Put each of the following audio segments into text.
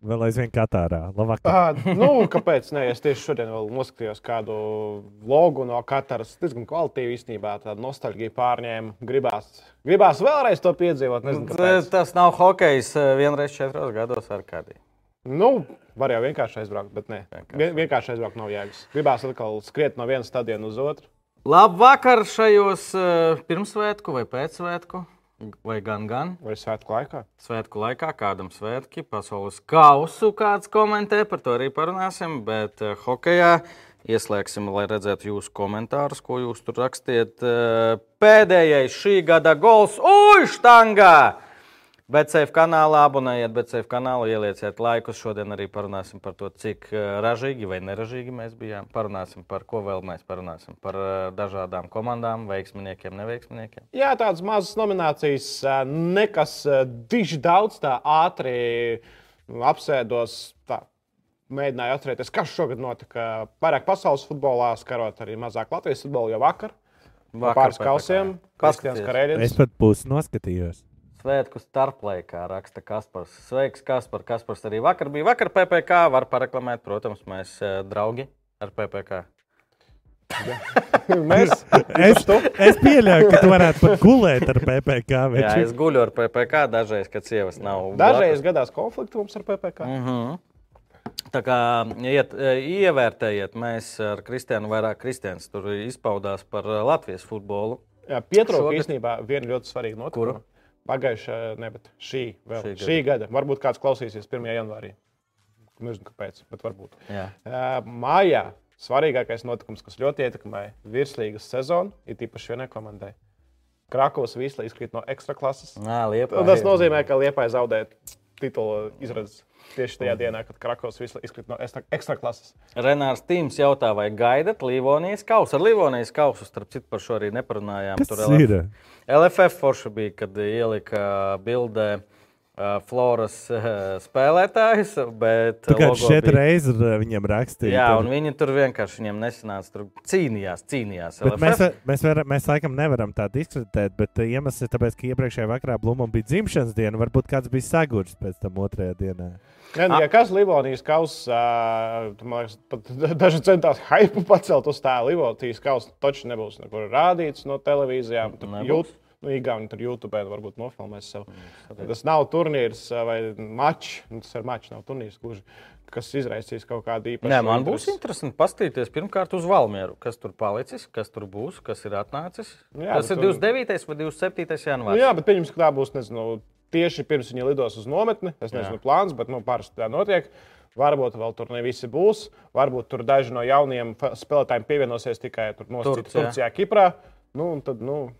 Vēl aizvien Katārā. Labāk. Uh, nu, kāpēc? Nē, es tieši šodien vēl noskatījos kādu logu no Kataras. Diezgan kvalitīvi īstenībā. Tāda nostalģija pārņēma. Gribās, gribās vēlreiz to piedzīvot. Nezinu, kāpēc. Tas nav hokejs eh, vienreiz četros gados ar kādiem. Nu, var jau vienkārši aizbraukt, bet nē. Vien- Vienkārši aizbraukt nav jēgas. Gribās atkal skriet no vienas stadionas uz otru. Labvakar šajos uh, pirmsvētku vai pēcsvētku, vai gan gan. Vai svētku laikā? Svētku laikā kādam svētki, pasaules kausu kāds komentē, par to arī parunāsim. Bet uh, hokeja ieslēgsim, lai redzētu jūsu komentārus, ko jūs tur rakstiet. Uh, pēdējais šī gada gols Uģštangā! BCF kanālā abonējiet, BCF kanālu ielieciet laikus. Šodien arī parunāsim par to, cik eh, ražīgi vai neražīgi mēs bijām. Parunāsim par ko vēl mēs parunāsim. Par eh, dažādām komandām, veiksminiekiem, neveiksminiekiem. Jā, tādas mazas nominācijas, ā, nekas diži daudz tā ātri apsēdos. Tā. Mēģināju atcerēties, kas šogad notika. Vairāk pasaules futbolā, skarot arī mazāk Latvijas futbolu jau vakar. Vakar Pāris kausiem. Kristians Karēļins. Es pat pusi noskatījos. Svētku starplaikā raksta Kaspars. Sveiks, Kaspar. Kaspars arī vakar bija. Vakar PPC var pareklamēt, protams, mēs eh, draugi ar PPC. Mēs Es, es pieļauju, ka tu varētu pat gulēt ar PPC. Jā, veči. es guļu ar PPC dažreiz, kad sievas nav. dažreiz gadās konflikts mums ar PPC. Mm -hmm. Tā kā iet, e, ievērtējiet, mēs ar Kristiānu vairāk Kristians tur izpaudās par e, Latvijas futbolu. Jā, pietrūka Šogad- īstenībā viena ļoti svarīga notikuma. Kuru? Pagājušā, ne, bet šī, vēl, Šī šī, šī gada. Varbūt kāds klausīsies 1. janvārī. Nezinu, kāpēc, bet varbūt. Jā. Mājā svarīgākais notikums, kas ļoti ietekmēja virslīgas sezonu, ir īpaši vienai komandai. Krakovas vīsla izkrīt no ekstraklases. Tas nozīmē, ka Liepa zaudē titulu izredzes tieši tajā dienā, kad Krakovas vīsla izkrīt no ekstra- ekstraklases. Renārs Tīms jautā, vai gaidat Livonijas kausu? Ar Livonijas kausu, starp citu, par šo arī neparunājām. Kas Tur LF ir? LFF forša bija, kad ielika bildē uh, Floras spēlētājus, logo šeit bija- reizes viņam rakstīji. Jā, un viņi tur vienkārši viņam nesanāca. Tur cīnījās, cīnījās. Bet mēs, mēs, var, mēs laikam nevaram tā diskutēt, bet iemesls ir tāpēc, ka iepriekšējā vakarā Blūmam bija dzimšanas diena. Varbūt kāds bija sagurs pēc tam otrajā dienā. Ja, ja kas Livonijas kausā, pat daži centās hypu pacelt uz tā Livonijas kausa, taču nebūs nekur rādīts no televīzijām. Nebūs. jūt, nu, Igauni tur YouTube varbūt nofilmēs sev. Tas nav turnīrs vai mačs, nu, tas ir mačs, nav turnīrs gluži, kas izraisīs kaut kādu īpašu. Nē, man būs interesi. interesanti paskatīties pirmkārt uz Valmieru, kas tur palicis, kas tur būs, kas ir atnācis. Jā, tas ir tur- 29. vai 27. Nu, janvārs. jā, bet pieņemsim, ka tā būs nezinu, tieši pirms viņi lidos uz nometni. Es nezinu, Jā. plāns, bet nu, parasti tā notiek. Varbūt vēl tur ne visi būs. Varbūt tur daži no jaunajiem spēlētājiem pievienosies tikai tur no Turcijā. Turcijā, Kiprā. Nu, un tad, nu,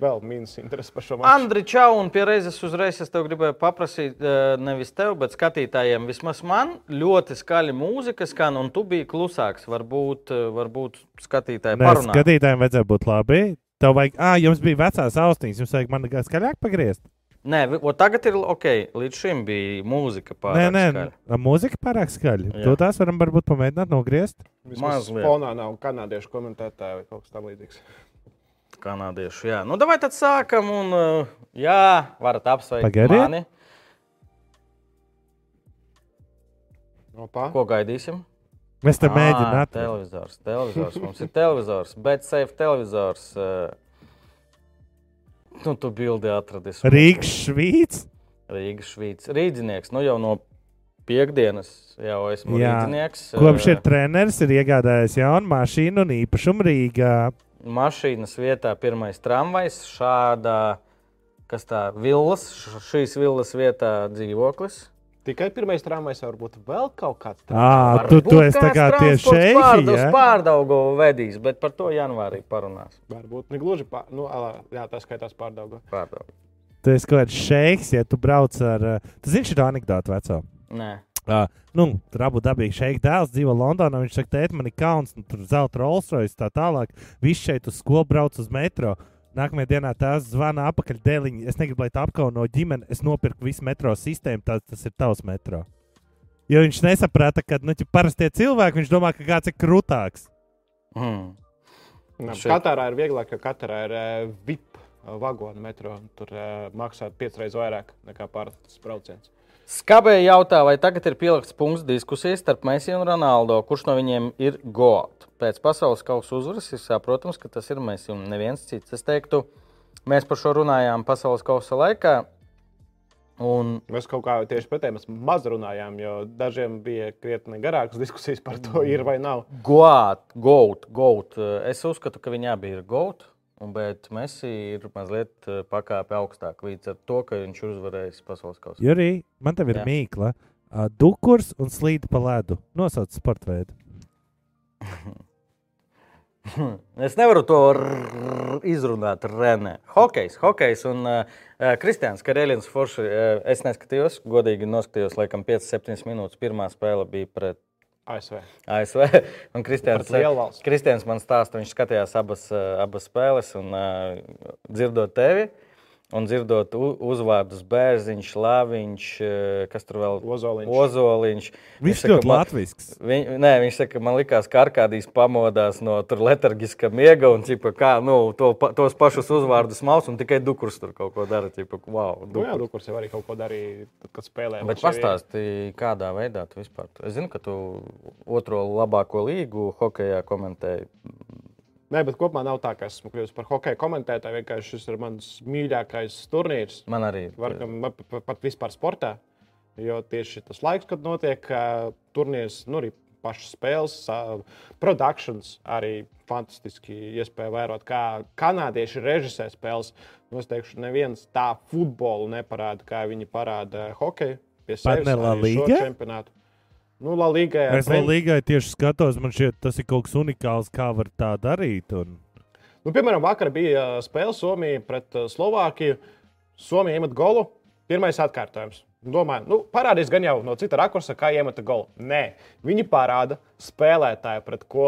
vēl mīnus interesi par šo maču. Andri, čau, un pie reizes uzreiz es tev gribēju paprasīt, eh, nevis tev, bet skatītājiem. Vismaz man ļoti skaļa mūzika skan, un tu biji klusāks. Varbūt, eh, varbūt skatītāji Nē, parunā. skatītājiem vajadzēja būt labi. Tev vajag, ah, jums bija vecās austiņas, jums vajag man skaļāk pagriezt. Nē, o, tagad ir ok. Līdz šim bija mūzika Nē, pārāk nē, skaļa. nē, mūzika pārāk skaļa. Jā. To tās varam varbūt pamēģināt nogriezt. Vismaz mazliet. fonā nav kanādiešu komentētāji vai kaut kas tamlīdzīgs. Kanādiešu, jā. Nu, davai tad sākam, un jā, varat apsveikt Pagaidiet. mani. Opa. Ko gaidīsim? Mēs te mēģinām. Televizors, televizors. Mums ir televizors, bet safe televizors. Nu, tu bildi atradis. Rīgas švīts. Rīgas švīts. Rīdzinieks, nu jau no piekdienas jau esmu Jā. rīdzinieks. Kopš Eh, ir treneris, ir iegādājies jaunu mašīnu un īpašumu Rīgā. Mašīnas vietā pirmais tramvajs, šāda, kas tā, villas, šīs villas vietā dzīvoklis. Tikai pirmais tramvajs, varbūt vēl kaut kāds. Ā, tu, tu esi tā kā tieši šeit. Pārdaus Ja? pārdaugu vedīs, bet par to janvārī parunās. Varbūt ne gluži pār, nu, alā, jā, tā skaitās pārdauga. Pārdaugu. Tu esi kaut kāds šeiks, ja tu brauc ar. Tu zini šo anekdotu veco. Nē. Uh, nu, tur abu dabīgi šeit dēls dzīvo Londonā. Viņš saka, tēt, man ir kauns, nu, tur zelta Rolls Royce tā tālāk. Viss šeit uz skolu brauc uz metro. Nākamajā dienā tās zvana apakaļ dēliņa. Es negribu, lai tā apkauno ģimeni. Es nopirku visu metro sistēmu, tā, tas ir tavs metro. Jo viņš nesaprata, ka nu, parastie cilvēki, viņš domā, ka kāds ir krūtāks. Mm. Nā, Šeit- Katarā ir vieglāk, jo Katarā ir uh, VIP vagonu metro. Tur uh, maksā piecreiz vairāk nekā pārējais brauciens. Skabēji jautā, vai tagad ir pielikts punkts diskusijas starp Mēsiju un Ronaldo, kurš no viņiem ir goat. Pēc pasaules kausa uzvaras ir saprotams, ka tas ir Mēsija un neviens cits. Es teiktu, mēs par šo runājām pasaules kausa laikā. Un Mēs kaut kā tieši pretēji mēs maz runājām, jo dažiem bija krietni garākas diskusijas par to, ir vai nav. goat, goat, goat. Es uzskatu, ka viņi abi ir goat. Bet Messi ir mazliet eh, pakāpe augstāk līdz ar to, ka viņš ir uzvarējis pasaules kausu. Jurī, man te ir Jā. mīkla. Uh, Dukurs un slīd pa ledu. Nosauc sporta veidu. Es nevaru to izrunāt. Renē. Hokejs, hokejs un uh, Kristians Karelins Forši. Uh, es neskatījos, godīgi noskatījos, laikam 5-7 minūtes. Pirmā spēle bija pret ASV. ASV. Un Kristians. Kristians man stāsta, viņš skatījās abas, uh, abas spēles un uh, dzirdot tevi. Un dzirdot uzvārdus Bērziņš, Lāviņš, uh, kas tur vēl Ozoliņš. Ozoliņš. Viņš saka, ļoti latvisks. Viņ, nē, viņš saka, man liekas, ka Arkādijs pamodās no tur letargiska miega un ķipa, kā, nu, to, tos pašus uzvārdus maus un tikai dukurs tur kaut ko dara. Ķipa, wow, Nu, jā, dukurs. Dukurs jau arī kaut ko darīja, kad spēlēja. Bet pastāstīji, kādā veidā tu vispār. Es zinu, ka tu otro labāko līgu hokeja komentēji. Nē, bet kopumā nav tā, ka esmu kļuvis par hokeja komentētāju. Vienkārši šis ir mans mīļākais turnīrs. Man arī. Var, man pa- pa- pat vispār sportā. Jo tieši tas laiks, kad notiek turnīrs, nu arī pašas spēles, produkcijas, arī fantastiski iespēja vērot, kā kanādieši režisē spēles. Nu, es teikšu, neviens tā futbolu neparāda, kā viņi parāda hokeju. Pie Pat sevis arī šo čempionātu. Nu, La Liga Es vēl līgai tieši skatos, man šķiet, tas ir kaut kas unikāls, kā var tā darīt. Un... Nu, piemēram, vakar bija spēle Somija pret Slovākiju. Somija iemet golu. Pirmais atkārtojums. Domāju, nu, parādīs gan jau no cita rakursa, kā iemeta golu. Nē, viņi parāda spēlētāju, pret ko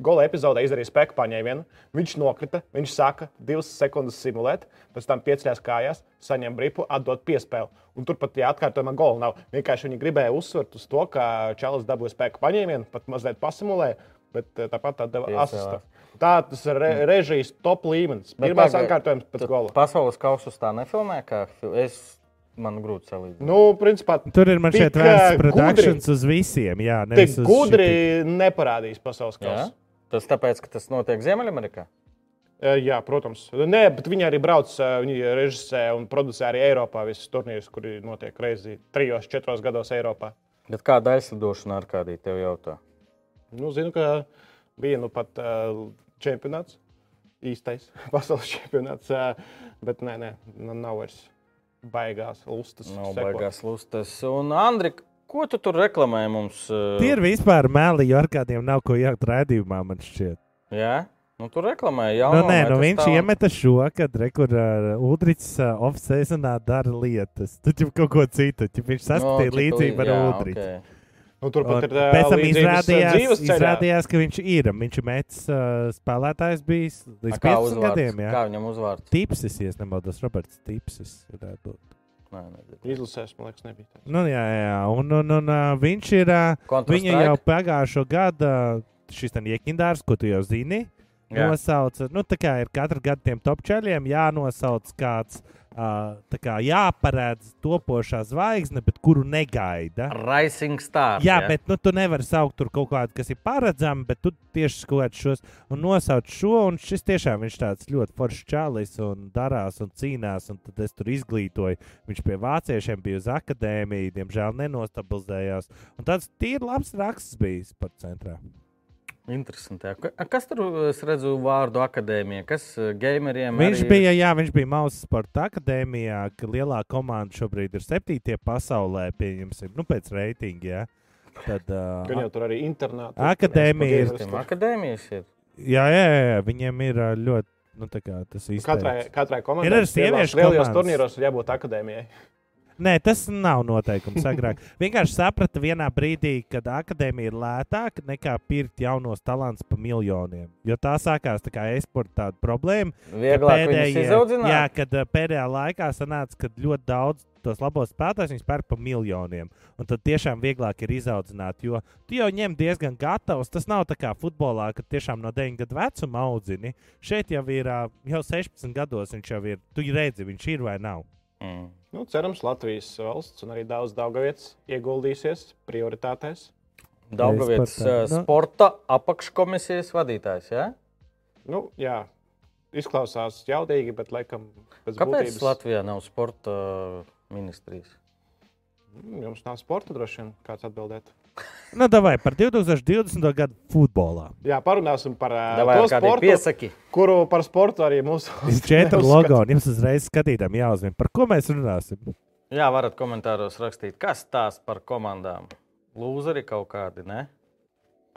gola epizodē izdarīja spēku paņēmienu. Viņš nokrita, viņš saka, divas sekundes simulēt, pēc tam pieceļās kājās, saņem bripu, atdod piespēli. Un turpat, ja atkārtojumā gola nav, vienkārši viņi gribēja uzsvert uz to, ka Čalis dabūja spēku paņēmienu, pat mazliet pasimulēja, bet uh, tāpat atdeva Piespēlē. asistu. Tā tas ir re, režijas top līmenis. Pagaid, atkārtojums pēc gola. Pasaules kausus tā nefilmē, kā fi- es. Man grūti salīdzināt. Nu, principā, Tur ir man Tik, šeit vērsts ā, produkcijas uz visiem. Jā, tik nevis uz gudri neparādīs pasaules Jā? kausa. Tas tāpēc, ka tas notiek Ziemeļamerikā. Jā. jā, protams. Nē, bet viņi arī brauc, ā, viņi režisē un producē arī Eiropā visus turnīrus, kuri notiek reizi trijos, četros gados Eiropā. Bet kāda aizlidošana ar kādī tev jautā? Nu, zinu, ka bija nu pat uh, čempionāts, īstais pasaules čempionāts, uh, bet nē, nē, nu, nav vairs baigās lustas. Nav sekot. baigās lustas. Un, Andri, ko tu tur reklamē mums? uh, Tie ir vispār meli, jo ar kādiem nav ko jaukt rādījumā, man šķiet. Jā, nu, tur reklamē jau. Nu, nē, nu, viņš iemeta šo, kad rekur uh, Udrichs uh, off-seasonā dara lietas. Tu jau kaut ko citu, ķip viņš sastāstīja no, līdzību ar Udrichu. Okay. Nu, turpat ir Pēc tam izrādījās, izrādījās, ka viņš ir. Viņš ir metis uh, spēlētājs bijis līdz Kā 15 uzvārds? gadiem. Jā. Kā viņam uzvārds? Tipsis, ja nemaldos, Roberts Tipsis. Nē. Izlasēs, man liekas, nebija. tāds. Nu, jā, jā. Un, un, un uh, viņš ir. Uh, viņa jau pagājušo gadu, uh, šis ten iekindārs, ko tu jau zini, nosauca. Nu, tā kā ir katru gadu tiem top čeļiem jānosauc kāds. Uh, tā kā jāparādz topošā zvaigzne, bet kuru negaida. Rising Star. Jā, bet nu, tu nevari saukt tur kaut kādu, kas ir paredzams, bet tu tieši skaties šos un nosauc šo. Un šis tiešām viņš tāds ļoti foršs čalis un darās un cīnās. Un tad es tur izglītoju. Viņš pie vāciešiem bija uz akadēmiju, diemžēl nenostabilizējās. Un tāds tīri labs raksts bija par centrā. Interesanti. Kas tur, es redzu, vārdu akadēmija? Kas eh, gameriem? Viņš arī bija, jā, viņš bija Mausas sporta akadēmijā, ka lielā komanda šobrīd ir septītie pasaulē, pieņemsim, nu, pēc reitinga. Jā. Tad, Gan uh, jau tur arī internātā. Akadēmija ir- akadēmijas ir. jā, jā, jā, viņiem ir ļoti, nu, tā kā tas Katrai, īstenībā. katrai komandai Ir arī sieviešu lielajos turnīros ir jābūt akadēmijai. Nē, tas nav noteikums agrāk. Vienkārši saprata vienā brīdī, kad akadēmija ir lētāka nekā pirkt jaunos talantus par miljoniem. Jo tā sākās tā kā e-sporta tāda problēma. izaudzināt. jā, kad pēdējā laikā sanāca, ka ļoti daudz tos labos spēlētājus viņus pērk par miljoniem. Un tad tiešām vieglāk ir izaudzināt, jo tu jau ņem diezgan gatavs. Tas nav tā kā futbolā, kad tiešām no 9 gadu vecuma audzini. Šeit jau ir jau 16 gados, viņš jau ir. Tu redzi, viņš ir vai nav. Mm. Nu, cerams, Latvijas valsts un arī daudz Daugavietas ieguldīsies prioritātēs. Daugavietas uh, Nu. sporta apakškomisijas vadītājs. Ja? Nu, jā, izklausās jaudīgi, bet laikam pēc Kāpēc būtības Latvijā nav sporta uh, ministrijas? Mm, Jums nav sporta droši vien, kāds atbildēt. Nu, davai par 2020. gadu futbolā. Jā, parunāsim par ā, Vai to sportu, piesaki? kuru par sportu arī mūsu četri logo, un jums uzreiz skatītājiem jāuzmina, par ko mēs runāsim. Jā, varat komentāros rakstīt, kas tās par komandām. Lūzeri kaut kādi, ne?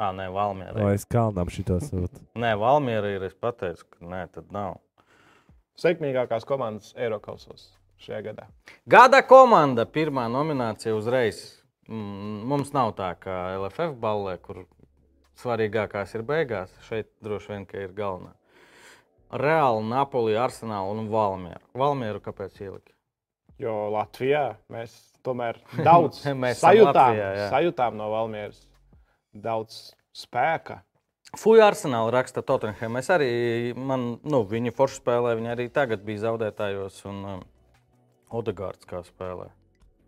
Ā, nē, Valmiera. Vai es kalnām šito sūtu? Nē, Valmiera ir. Es pateicu, ka nē, tad nav. sekmīgākās komandas Eiropasos šajā gadā. Gada komanda, pirmā nominācija uzreiz. Mm, Mums nav tā kā LFF ballē, kur svarīgākās ir beigās. Šeit droši vien ir galvenā. Reāli, Napoli, Arsenāla un Valmiera. Valmieru kāpēc ielika? Jo Latvijā mēs tomēr daudz sajūtām, Latvijā, jā. sajūtām no Valmieras. Daudz spēka. Fuja Arsenāla raksta Tottenham. Es arī, man, nu, viņi forši spēlē, viņi arī tagad bija zaudētājos un um, Odegaards kā spēlē.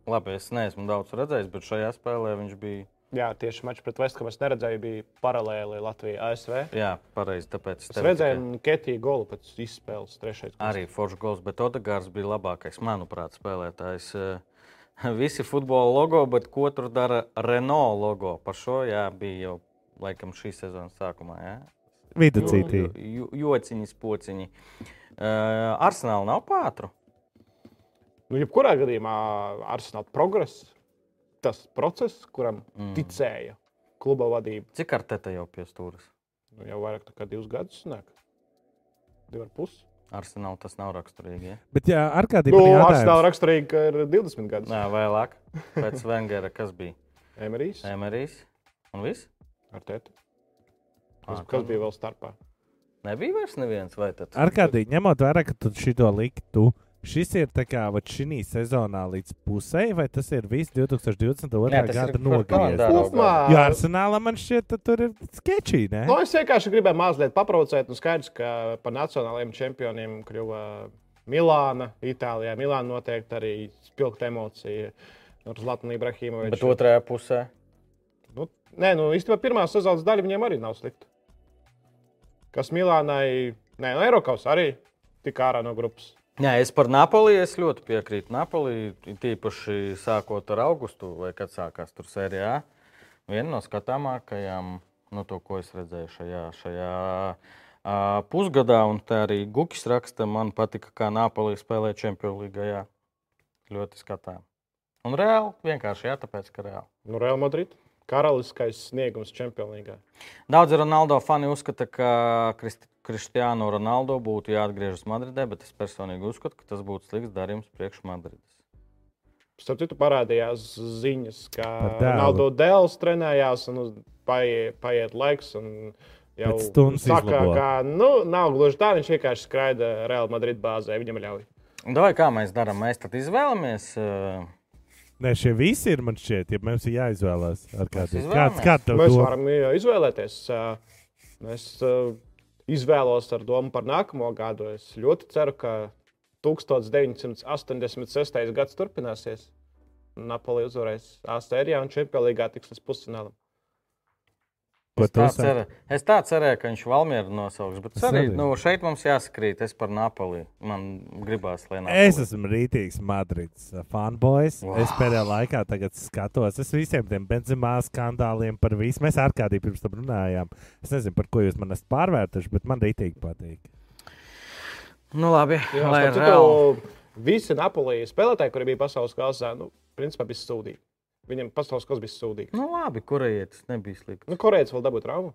Labi, es neesmu daudz redzējis, bet šajā spēlē viņš bija. Jā, tieši mačs pret Vestkamu es neredzēju, bija paralēli Latvijai ASV. Jā, pareizi. Tāpēc Es redzēju Ketiju golu pēc izspēles trešais. arī foršs gols, bet Odegaards bija labākais, manuprāt, spēlētājs. Eh, Visi futbola logo, bet ko tur dara Renault logo? Par šo jā, bija jau laikam šīs sezonas sākumā. Jā? Viduscītī. Jo- jo- Jociņi, pociņi. Uh, Arsenāla nav pātru. Nu, jebkurā gadījumā Arsenāla progress, tas process, kuram mm. ticēja kluba vadība, Cik ar te jau pie stūres? nu, jau vairāk nekā divus gadus nāk. Divi ar pusi. Arsenāla tas nav raksturīgi. Ja? Bet, jā, ar kādiem Nu, jautājumiem? Arsenāla raksturīgi, ka ir 20 gadus. Nē, vēlāk. Pēc Vengera kas bija? Emerijs Emerijs. Un viss? ar tēti. Kas, kas bija vēl starpā? Nebija vairs neviens. Vai tad? Ar kādiem ņemot vērā, ka tu šito liktu, šis ir tā kā šī sezonā līdz pusē, vai tas ir viss 2022. Nē, tas ir gada nogriezts? Jo Arsenāla man šķiet, ka tur ir sketčī, ne? nu, es vienkārši gribēju mazliet paprovocēt. Nu, skaidrs, ka par nacionālajiem čempioniem kļuva Milāna, Itālijā. Milāna noteikti arī spilgta emocija ar Zlatanu Ibrahimoviču. Bet otrajā pusē. Nu, nē, nu īstenībā pirmā sezonas daļa viņiem arī nav slikta. Kas Milānai, nē, no Eiropas arī tika ārā no grupas. Jā, es par Napoli es ļoti piekrītu. Napoli tīpaši sākot ar augustu, vai kad sākās tur sērijā. Viena no skatāmākajām, no to, ko es redzēju šajā, šajā uh, pusgadā, un tā arī Gukis raksta, man patika, kā Napoli spēlē League. Jā. Ļoti skatām. Un reāli, vienkārši jā, tāpēc, ka reāli. Nu, Real Madrid. Karaliskais sniegums Čempionīgā. Daudzi Ronaldo fani uzskata, ka Kristi- Cristiano Ronaldo būtu jāatgriežas Madridē, bet es personīgi uzskatu, ka tas būtu slikts darījums priekš Madrides. Starp citu, parādījās ziņas, ka. Ronaldo dēls trenējās un paiet, paiet laiks. un Jau saka, izlabo. ka nu, nav gluži tā. Viņš vienkārši skraida Real Madrid bāzē. Viņam ļauj. Vai kā mēs darām? Mēs tad izvēlamies. Uh, Nē, šie visi ir man šķiet, ja mums ir jāizvēlās. Ar kādiem. Kāds, kāds tev Mēs varam izvēlēties. Es izvēlos ar domu par nākamo gadu. Es ļoti ceru, ka 1986. gads turpināsies. Napoli uzvarēs A sērijā un Čempionā līgā tiks līdz pusfinālam. Es, tā ceru, es tā cerēju, ka viņš Valmieru nosauks. Bet Es arī, nu, šeit mums jāsakrīt. Es par Napoli. Man gribās, lai Napoli. Es esmu rītīgs Madrids fanboys. Wow. Es pēdējā laikā tagad skatos. Es visiem tiem benzimā skandāliem par visu. Mēs ar kādiem pirms tam runājām. Es nezinu, par ko jūs man esat pārvērtuši, bet man rītīgi patīk. Nu, labi. Jā, lai starp reāli. visi Napoli spēlētāji, kuri bija pasaules kausā, nu, principā bija sūdīgi. Viņam pasaules kausā bija sūdīgi. Nu, labi, kurējietis nebija slikts. Nu, Korejs vēl dabūja traumu.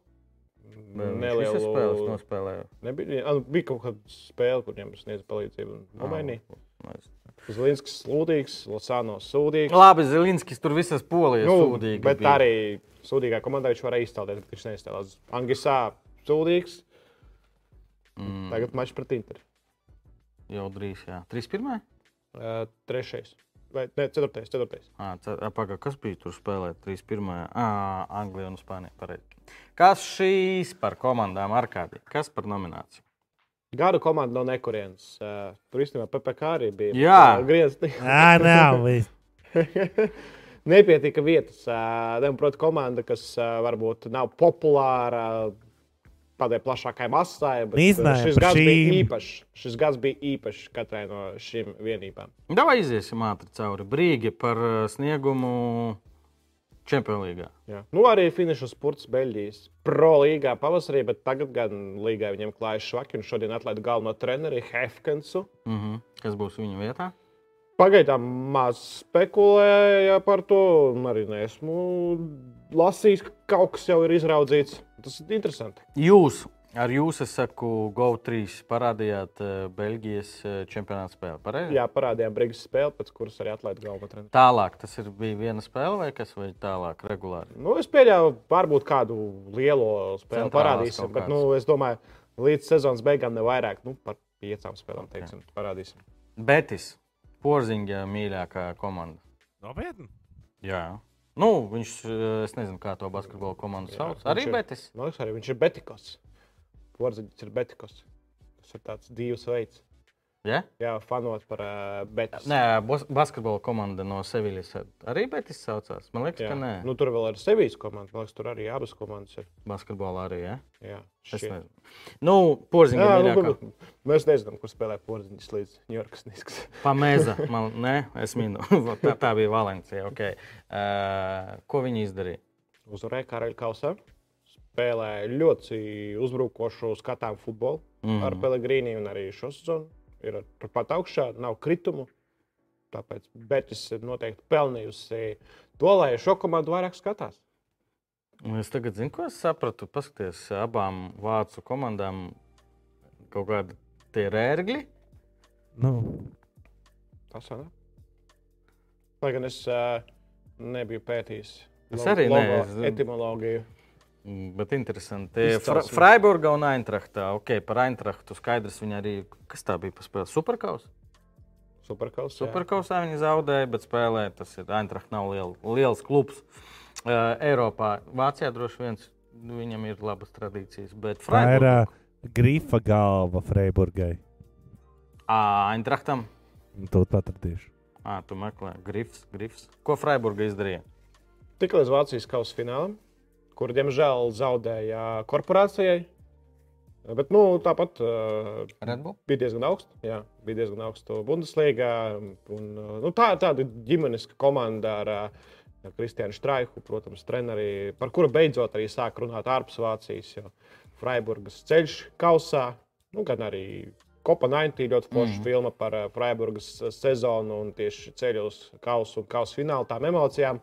Nelielu spēles nospēlēju. Nebija, nu, bija kaut kāda spēle, kur viņam sniedza palīdzību. Nomainīja. Nu, Zvaigznes sūdīgs, Losāno sūdīgs. Labi, Zilinskis tur visas polijas Nu, sūdīgi. bet bija. arī sūdīgā komandā viņš varēja izstāstīt, bet viņš neizstāstījās. Angisā sūdīgs. Mm, Tagad mačs pret Interu. jau drīz, jā. 3-1. Uh, trešais. Vai ne, ceturtais, ceturtais. Pagaidām, kas bija tur spēlēt? 3-1. Ah, Anglija un Spānija. Pareizi. Kas šīs par komandām ar kādiem? Kas par nomināciju? Gada komanda no nekurienes. Uh, tur īstenībā PPC arī bija. Jā. griezti. Ā, nav. viss. Nepietika vietas. Uh, Protams, komanda, kas uh, varbūt nav populāra tādai plašākai masai, bet Iznājām šis gads bija šīm. īpašs. Šis gads bija īpašs katrai no šīm vienībām. Davai iziesim ātri cauri. Brīgi par uh, sniegumu Čempionā līgā. Jā. Nu, arī finiša spurts Beļģijas pro līgā pavasarī, bet tagad gan līgā viņiem klājas švaki. un Šodien atlaida galveno treneri Hefkensu. Mm -hmm. Kas būs viņa vietā? Pagaidām maz spekulēja par to, arī neesmu lasījis, ka kaut kas jau ir izraudzīts. Tas ir interesanti. Jūs, ar jūs, es saku, GO3 parādījāt uh, Beļģijas uh, čempionāta spēli. Pareizi? Jā, parādījām Brīgas spēli, pēc kuras arī atlaida galveno treneri. Tālāk tas ir, bija viena spēle vai kas, vai tālāk regulāri? Nu, es pieļauju, varbūt kādu lielo spēli Centrālās parādīsim, bet nu, es domāju, līdz sezonas beigām ne vairāk, nu, par piecām spēlēm, Ok. teiksim, parādīsim. Betis, Porziņa mīļākā komanda. Nopietni. Jā. Nu, viņš, eh, es nezinu, kā to basketbola komandu Jā, sauc. viņš Arī ir- Betis. Man liekas, arī viņš ir Betikos. Porziņš ir Betikos. Tas ir tāds divs veids. Ja? Jā, fanot par uh, Betis. Nē, bas basketbola komanda no Seviļas arī Betis saucās. Man liekas, Jā. ka nē. Nu, tur vēl ir Sevijas komanda. Man liekas, tur arī abas komandas ir. Basketbolā arī. Ja? Jā, Es nezinu. Nu, Porziņa Jā, nu, mīļākā. nu, mēs nezinām, kur spēlē Porziņš līdz Ņujorkas Niskas. Pamēza. Man, nē, es minu. tā, tā bija Valencija. Okay. Uh, ko viņi izdarīja? Uzvarēja Karaļa kausā. Spēlēja ļoti uzbrukošu skatām futbolu mm. Mhm. ar Pelegrīnu un arī šo sezonu. Ir turpat augšā, nav kritumu. Tāpēc Betis ir noteikti pelnījusi to, lai šo komandu vairāk skatās. Un Es tagad zinu, ko es sapratu. Paskaties, abām vācu komandām kaut kādi tie rērgļi. Nu, Tas ir. Lai gan es uh, nebiju pētījis. Es arī logo ne, es- Etimoloģiju. Mm, Bet interesanti. Fra. Freiburga un Eintrachtā. Ok, par Eintrachtu skaidrs. Viņa arī, kas tā bija pa spēli? Superkaus. Superkaus. Superkausā viņi zaudēja, bet spēlē tas ir Eintracht nav liel, liels klubs. Uh, Eiropā, Vācijā droši vien viņam ir labas tradīcijas. Bet tā ir Freiburga, uh, grifa galva Freiburgai. Ā, Eintrachtam, To atradīšu. Ā, tu meklē, grifs, grifs. Ko Freiburga izdarīja? Tik līdz Vācijas kausa finālam, kur diemžēl zaudēja korporācijai. Bet nu, tāpat uh, bija diezgan augsts. Jā, bija diezgan augsts Bundeslīgā. Un, uh, nu, tā ir tāda ģimenes komanda ar uh, Kristiānu Straiku, protams, treneri, par kuru beidzot arī sāk runāt ārpus Vācijas. Jo Freiburgas ceļš kausā, nu, gan arī 90 ļoti forša mm. filma par Freiburgas sezonu un tieši ceļu uz kausu un kausu finālu tām emocijām,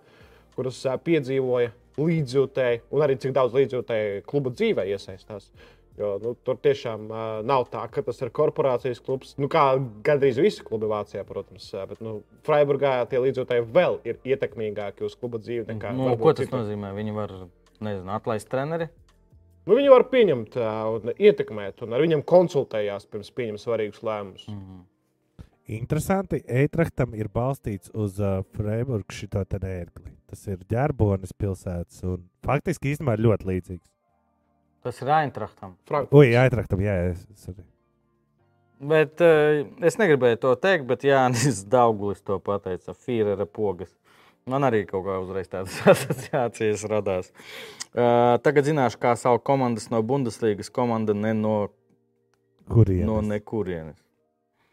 kuras piedzīvoja līdzjūtēji un arī cik daudz līdzjūtēji kluba dzīvē iesaistās. Jo, nu, tur tiešām uh, nav tā, ka tas ir korporācijas klubs. Nu, kā gandrīz visi klubi Vācijā, protams. Bet nu, Freiburgā tie līdzjūtēji vēl ir ietekmīgāki uz kluba dzīvi nekā Nu, varbūt ko tas citur. nozīmē? Viņi var nezinu, atlaist treneri. Nu, viņi var pieņemt uh, un ietekmēt, un ar viņiem konsultējās pirms pieņem svarīgus lēmumus. Mm. Interesanti, Eitrachtam ir balstīts uz uh, Freiburgu šito te ērgli. Tas ir ģērbonis pilsētas un faktiski īstenībā ir ļoti līdzīgs. Tas ir Eintrachtam. Ui, Eitrachtam, jā, es, es arī. Bet uh, es negribēju to teikt, bet Jānis Daugulis to pateica. Fīrera pogas. Man arī kaut kā uzreiz tādas asociācijas radās. Uh, tagad zināšu, kā sauc komandas no Bundeslīgas, komanda ne no, Kurien? no nekurienes.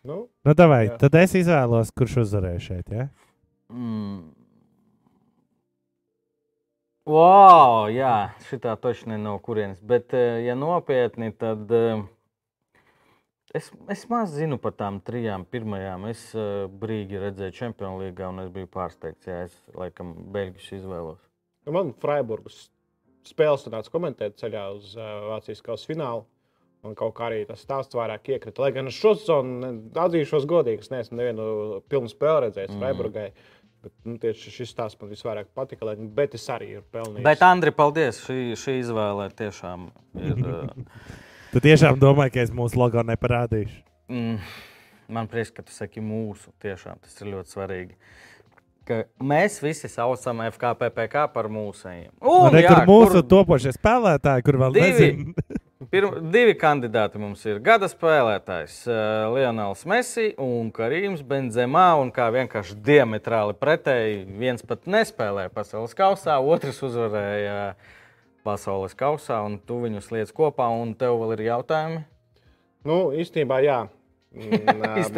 Nu, Nu, davai, Jā. tad es izvēlos, kurš uzvarēja šeit. Ja? Mm. Wow, jā, šitā točni no kurienes. Bet, ja nopietni, tad eh, es, es maz zinu par tām trijām pirmajām. Es eh, brīdi redzēju Champions League, un es biju pārsteigts. Jā, es laikam beigās izvēlos. nu, man Freiburgas spēles nāca komentēt ceļā uz uh, Vācijas kausa finālu. Man kaut kā arī tas stāsts vairāk iekrita. Lai gan es šo sezonu ne- atzīšos godīgi, es neesmu nevienu pilnu spēli redzējis mm. Freiburgai. Bet, nu, tieši šis stāsts man visvairāk patika. Lai, bet es arī ir pelnījis. Bet, Andri, paldies! Šī, šī izvēle tiešām ir. eh, Tu tiešām domāji, ka es mūsu logo neparādīšu. Mm, man prieks, ka tu saki mūsu. Tiešām tas ir ļoti svarīgi. Ka mēs visi saucam FKPPK par mūsējiem. Un Un, re, jā, kur mūsu kur topošie spēlētāji, kur vēl Divi. nezinu. Pirm, divi kandidāti mums ir. Gada spēlētājs uh, Lionels Messi un Karīms Benzemā. Un kā vienkārši diametrāli pretēji, viens pat nespēlēja pasaules kausā, otrs uzvarēja pasaules kausā, un tu viņus liec kopā, un tev vēl ir jautājumi. Nu, īstenībā, jā.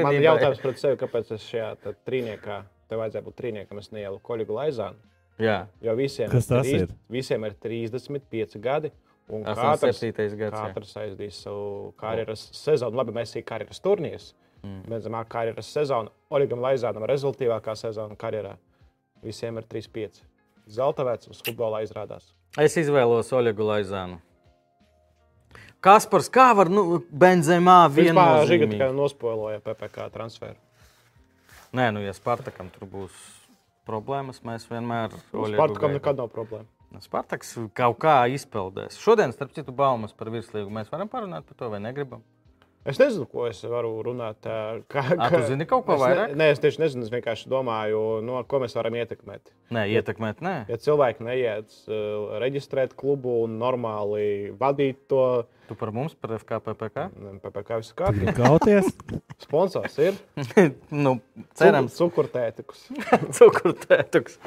Man ir jautājums par sevi, kāpēc es šajā tad trīniekā, tev vajadzēja būt trīniekam, es neielu Koļigu Laizānu. Jā, Jo visiem, Kas tas trīs- ir? visiem ir 35 gadi. Un katrs, 7. gads. katrs aizdīs savu karjeras sezonu. Labi, mēs esam karjeras turnīrs. Mm. Benzemā karjeras sezona, Oligam Laizānam rezultātīvākā sezona karjerā. Visiem ir 35. Zelta vecums futbolā izrādās. Es izvēlos Oļegu Laizānu. Kaspars, kā var nu, Benzemā Žiga vienā tikai nospoiloja PPC transferu. Nē, nu, ja Spartakam tur būs problēmas, mēs vienmēr. Oļegu Spartakam nekad nav problēma. Spartaks kaut kā izpeldēs. Šodien, starp citu, baumas par virslīgu mēs varam parunāt par to, vai negribam. Es nezinu, ko es varu runāt. ā, Kā, Ā, tu zini kaut ko es ne- vairāk? Nē, es tieši nezinu. Es vienkārši domāju, no ko mēs varam ietekmēt. Nē, ietekmēt, nē. Ja cilvēki neiet uh, reģistrēt klubu un normāli vadīt to, Tu par mums, par FKPPK? PPC visu kārtībā. Kauties? Sponsors ir nu, cerams, cukurtētikus. cukurtētuks.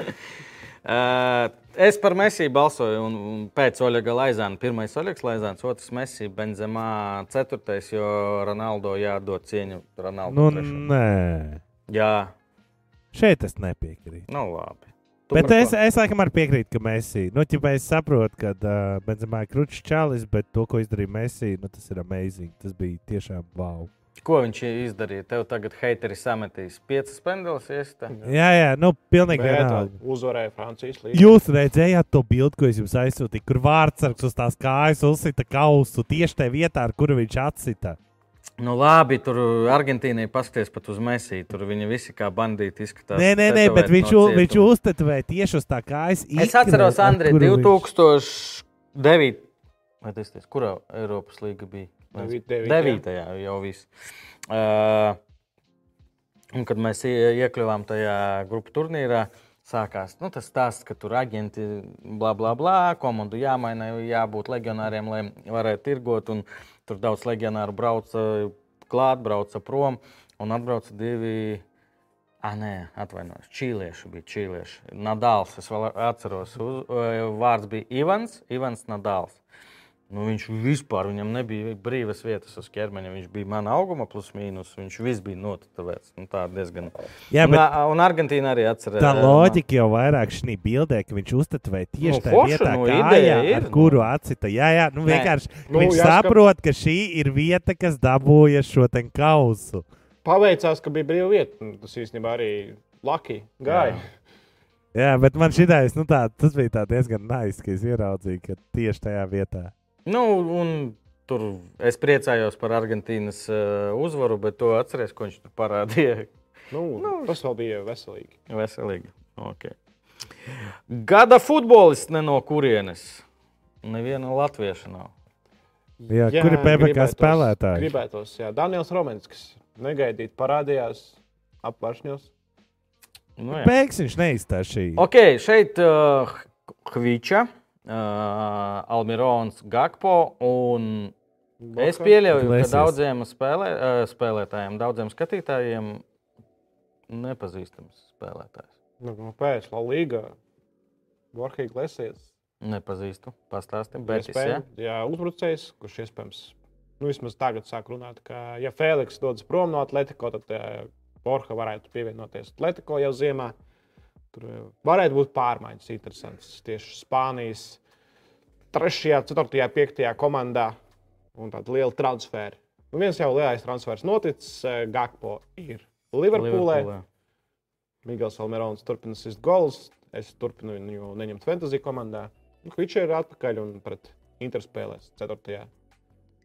Uh, es par Mēsiju balsoju, un, un pēc Oļega Laizāna. Pirmais Oļegs Laizāns, otrs Mēsija, Benzemā, ceturtais, jo Ronaldo jādod cieņu Ronaldo. Nu, trešam. nē. Jā, Šeit es nepiekrītu. nu labi. Tu Bet es, es laikam arī piekrītu, ka Mēsī. Nu, ķipa, es saprotu, ka uh, Benzemā ir krūtis čalis, bet to, ko izdarīja Mēsī, nu, tas ir amazing. Tas bija tiešām wow. Ko viņš izdarīja? Tev tagad heiteri sametīs piecas iesita? Jā, jā, nu, pilnīgi Bet vienalga. uzvarēja Francijas līniju. Jūs redzējāt to bildi, ko es jums aizsūtīju, kur vārdsargs uz tās kājas uzsita kausu tieši tajā vietā, ar kuru viņš atsita. Nu, labi, tur Argentīnai paskaties pat uz Mēsiju. Tur viņi visi kā bandīti izskatās. Nē, nē, nē, bet viņš, no viņš cietuma. uztetovēja tieši uz tā kājas. Es atceros, Andrej, kuru viņš- 2009. Vai tas ir? Kurā Eiropas līga bija? Devi- devītajā. 9. jau viss. Uh, un kad mēs ie- iekļuvām tajā grupu turnīrā, sākās nu, tas stāsts, ka tur aģenti, bla, bla, bla, komandu jāmaina, jābūt legionāriem, lai varētu tirgot. Un tur daudz legionāru brauca klāt, brauca prom un atbrauca divi. Ah, nē, atvainojos. Čīlieši bija čīlieši. Nadāls, es vēl atceros, uz, eh, vārds bija Ivans, Ivans Nadāls. Nu, viņš vispār viņam nebija brīvas vietas uz ķermeņa. Viņš bija mana auguma, plus mīnus. Viņš viss bija notatovēts. Nu, tā diezgan. Jā, un, bet ā, un Argentīna arī atcerās. tā loģika jau vairāk šī bildē, ka viņš uztetovēja tieši Nu, tajā vietā, nu, kājā, ideja ir, ar nu. kuru atsita. Jā, jā, nu Nē. vienkārši Nu, viņš jāskat- saprot, ka šī ir vieta, kas dabūja šo te kausu. Paveicās, ka bija brīva vieta. Nu, Tas īstenībā arī Laki gāja. Jā, bet man šitais, nu tā, tas bija tā diezgan nice, ka es ieraudzīju, ka tieši tajā vietā. Nu, un tur es priecājos par Argentīnas uh, uzvaru, bet to atceries, ko viņš tur parādīja. Nu, nu, tas vēl bija veselīgi. Veselīgi. Okay. Gada futbolists ne no kurienes. Neviena latvieša nav. Jā, kur ir PPC spēlētāji? Gribētos, jā. Daniels Romanskis negaidīt parādījās apvāršņos. Nu, jā. Pēkšņi viņš neizstāstīja. Ok, šeit uh, Hviča, uh, Almirons, Gakpo. Un es pieļauju, ka Iglesias. daudziem spēlē, uh, spēlētājiem, daudziem skatītājiem nepazīstams spēlētājs. Nu, nu, pēc La Liga. Borhīgi Lesies. Nepazīstu, pastāstīsim, bet es. Ja? Iespējams, jā, uzbrucējs, kurš iespējams, nu, vismaz tagad sāk runāt, ka, ja Feliks dodas prom no Atlantiko, tad uh, Borja varētu pievienoties Atlantiko jau ziemā. Tur eh, varētu būt pārmaiņas, interesants. Tieši Spānijas 3, 4, 5 komandā un tāda liela transferi. Nu, viens jau lielais transfers noticis, eh, Gakpo ir Liverpoolē. Liverpoolē. Migls Almerons turpina sist gols. Es turpinu viņu neņemt fantasy komandā. Nu, Viņš ir atpakaļ un pret Inter spēlēs 4.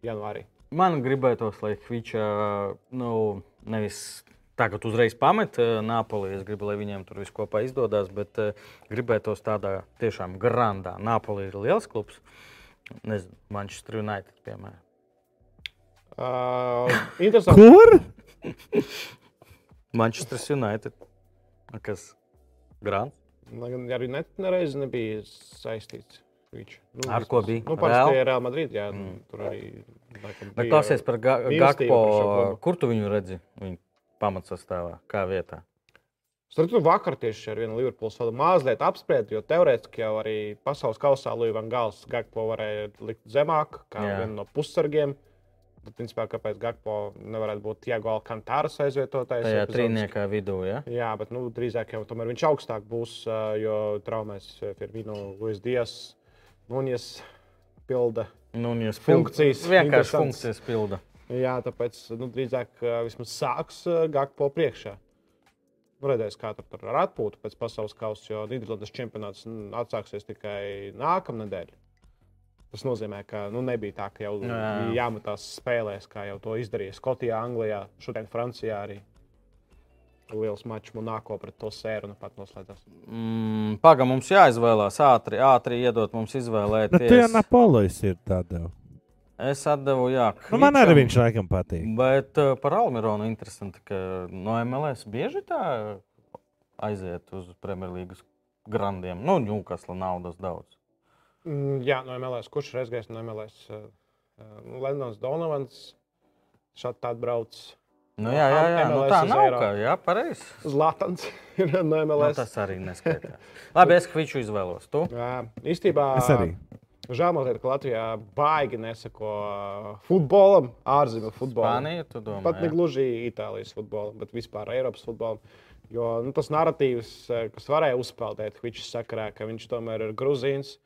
janvārī. Man gribētos, lai Hviča nu, nevis tagad uzreiz pamet eh, Napoli. Es gribu, lai viņiem tur viss kopā izdodas, bet uh, gribētos tādā tiešām grandā. Napoli ir liels klubs. Nezinu, Manchester United, piemēram. Uh, interesanti. Kur? Manchester United. Kas? Grants? Arī net nereiz nebija saistīts. Viņš, nu, Ar ko bija? Nu, Real? parasti Real Madrid, jā, mm. tur arī. laikam, Bet klausies par Gakpo. Kur tu viņu redzi? Viņa pamatsastāvā, kā vietā? Starp vakar tieši ar vienu Liverpools vēl mazliet apspriest, jo teorētiski jau arī pasaules kausā Līja Van Gals Gakpo varēja likt zemāk, kā Jā. vienu no pussargiem. Bet, principā, kāpēc Gakpo nevarētu būt Tiago Alcantāras aizvietotājs? Epizodis? trīniekā vidū, ja? Jā, bet nu, drīzāk jau tomēr viņš augstāk būs, jo traumēs Firmino, Luis Dias, Nunes pilda. Nu, un jūs Funkcijas. Vienkārši funkcijas pilda. Jā, tāpēc nu, drīzāk vismaz sāks Gakpo priekšā. Nu, redzēs, kā tur ar atpūtu pēc pasaules kausa, jo Nīderlandes čempionāts mm, atsāksies tikai nākamnedēļ. Tas nozīmē, ka nu, nebija tā, ka jau Nu, jā. jāmetās spēlēs, kā jau to izdarīja Skotijā, Anglijā, šodien Francijā arī. Liels mačs Monako pret to sēru nu pat noslēdzās. Mm, Pagaidām, mums jāizvēlās ātri, ātri iedot mums Bet tu jau izvēlēties. Napoleons ir tādā. Es atdevu, jā. Nu, man arī viņš laikam patīk. Bet uh, par Almironu interesanti, ka no MLS bieži tā aiziet uz Premjerlīgas grandiem. Nu, Ņūkasla naudas daudz. Mm, Jā, no MLS. Kurš ir aizgājis no MLS? Uh, uh, Lendons Donovans. Šādi tādi brauc. Nu, jā, jā, jā. Nu, tā nav Eiropu. kā, jā, pareizi. Zlatans ir no Nu, MLS. tas arī neskaitās. Labi, es kviču izvēlos. Tu? Jā, īstenībā. Es arī. Žēl mazliet, ka Latvijā baigi nesako futbolam, ārzemju futbolam. Spānija? Pat ne gluži Itālijas futbolam, bet vispār Eiropas futbolam. Jo nu, tas narratīvs, eh, kas varēja uzpeldēt Hvičs sakarā, ka viņš tomēr ir gruzīns.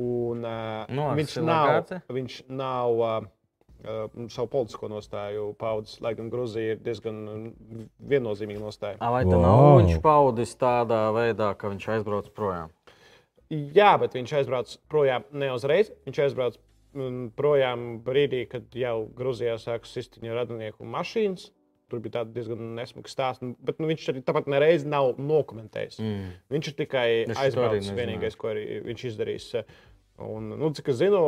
Un, uh, Nu, ar viņš, nav, viņš nav uh, uh, savu politisko nostāju paudis, lai gan Grūzija ir diezgan mm, viennozīmīga nostāja. A, Vai tā Wow. nav viņš paudis tādā veidā, ka viņš aizbrauc projām? Jā, bet viņš aizbrauc projām ne uzreiz. Viņš aizbrauc mm, projām brīdī, kad jau Grūzijā sākas sistiņa radinieku mašīnas. Tur bija diezgan nesmuka stāsta, nu, bet nu, viņš arī tāpat nereiz nav nokomentējis. Mm. Viņš ir tikai aizbraucis. Vienīgais, ko viņš izdarīs. Un, nu, cik es zinu,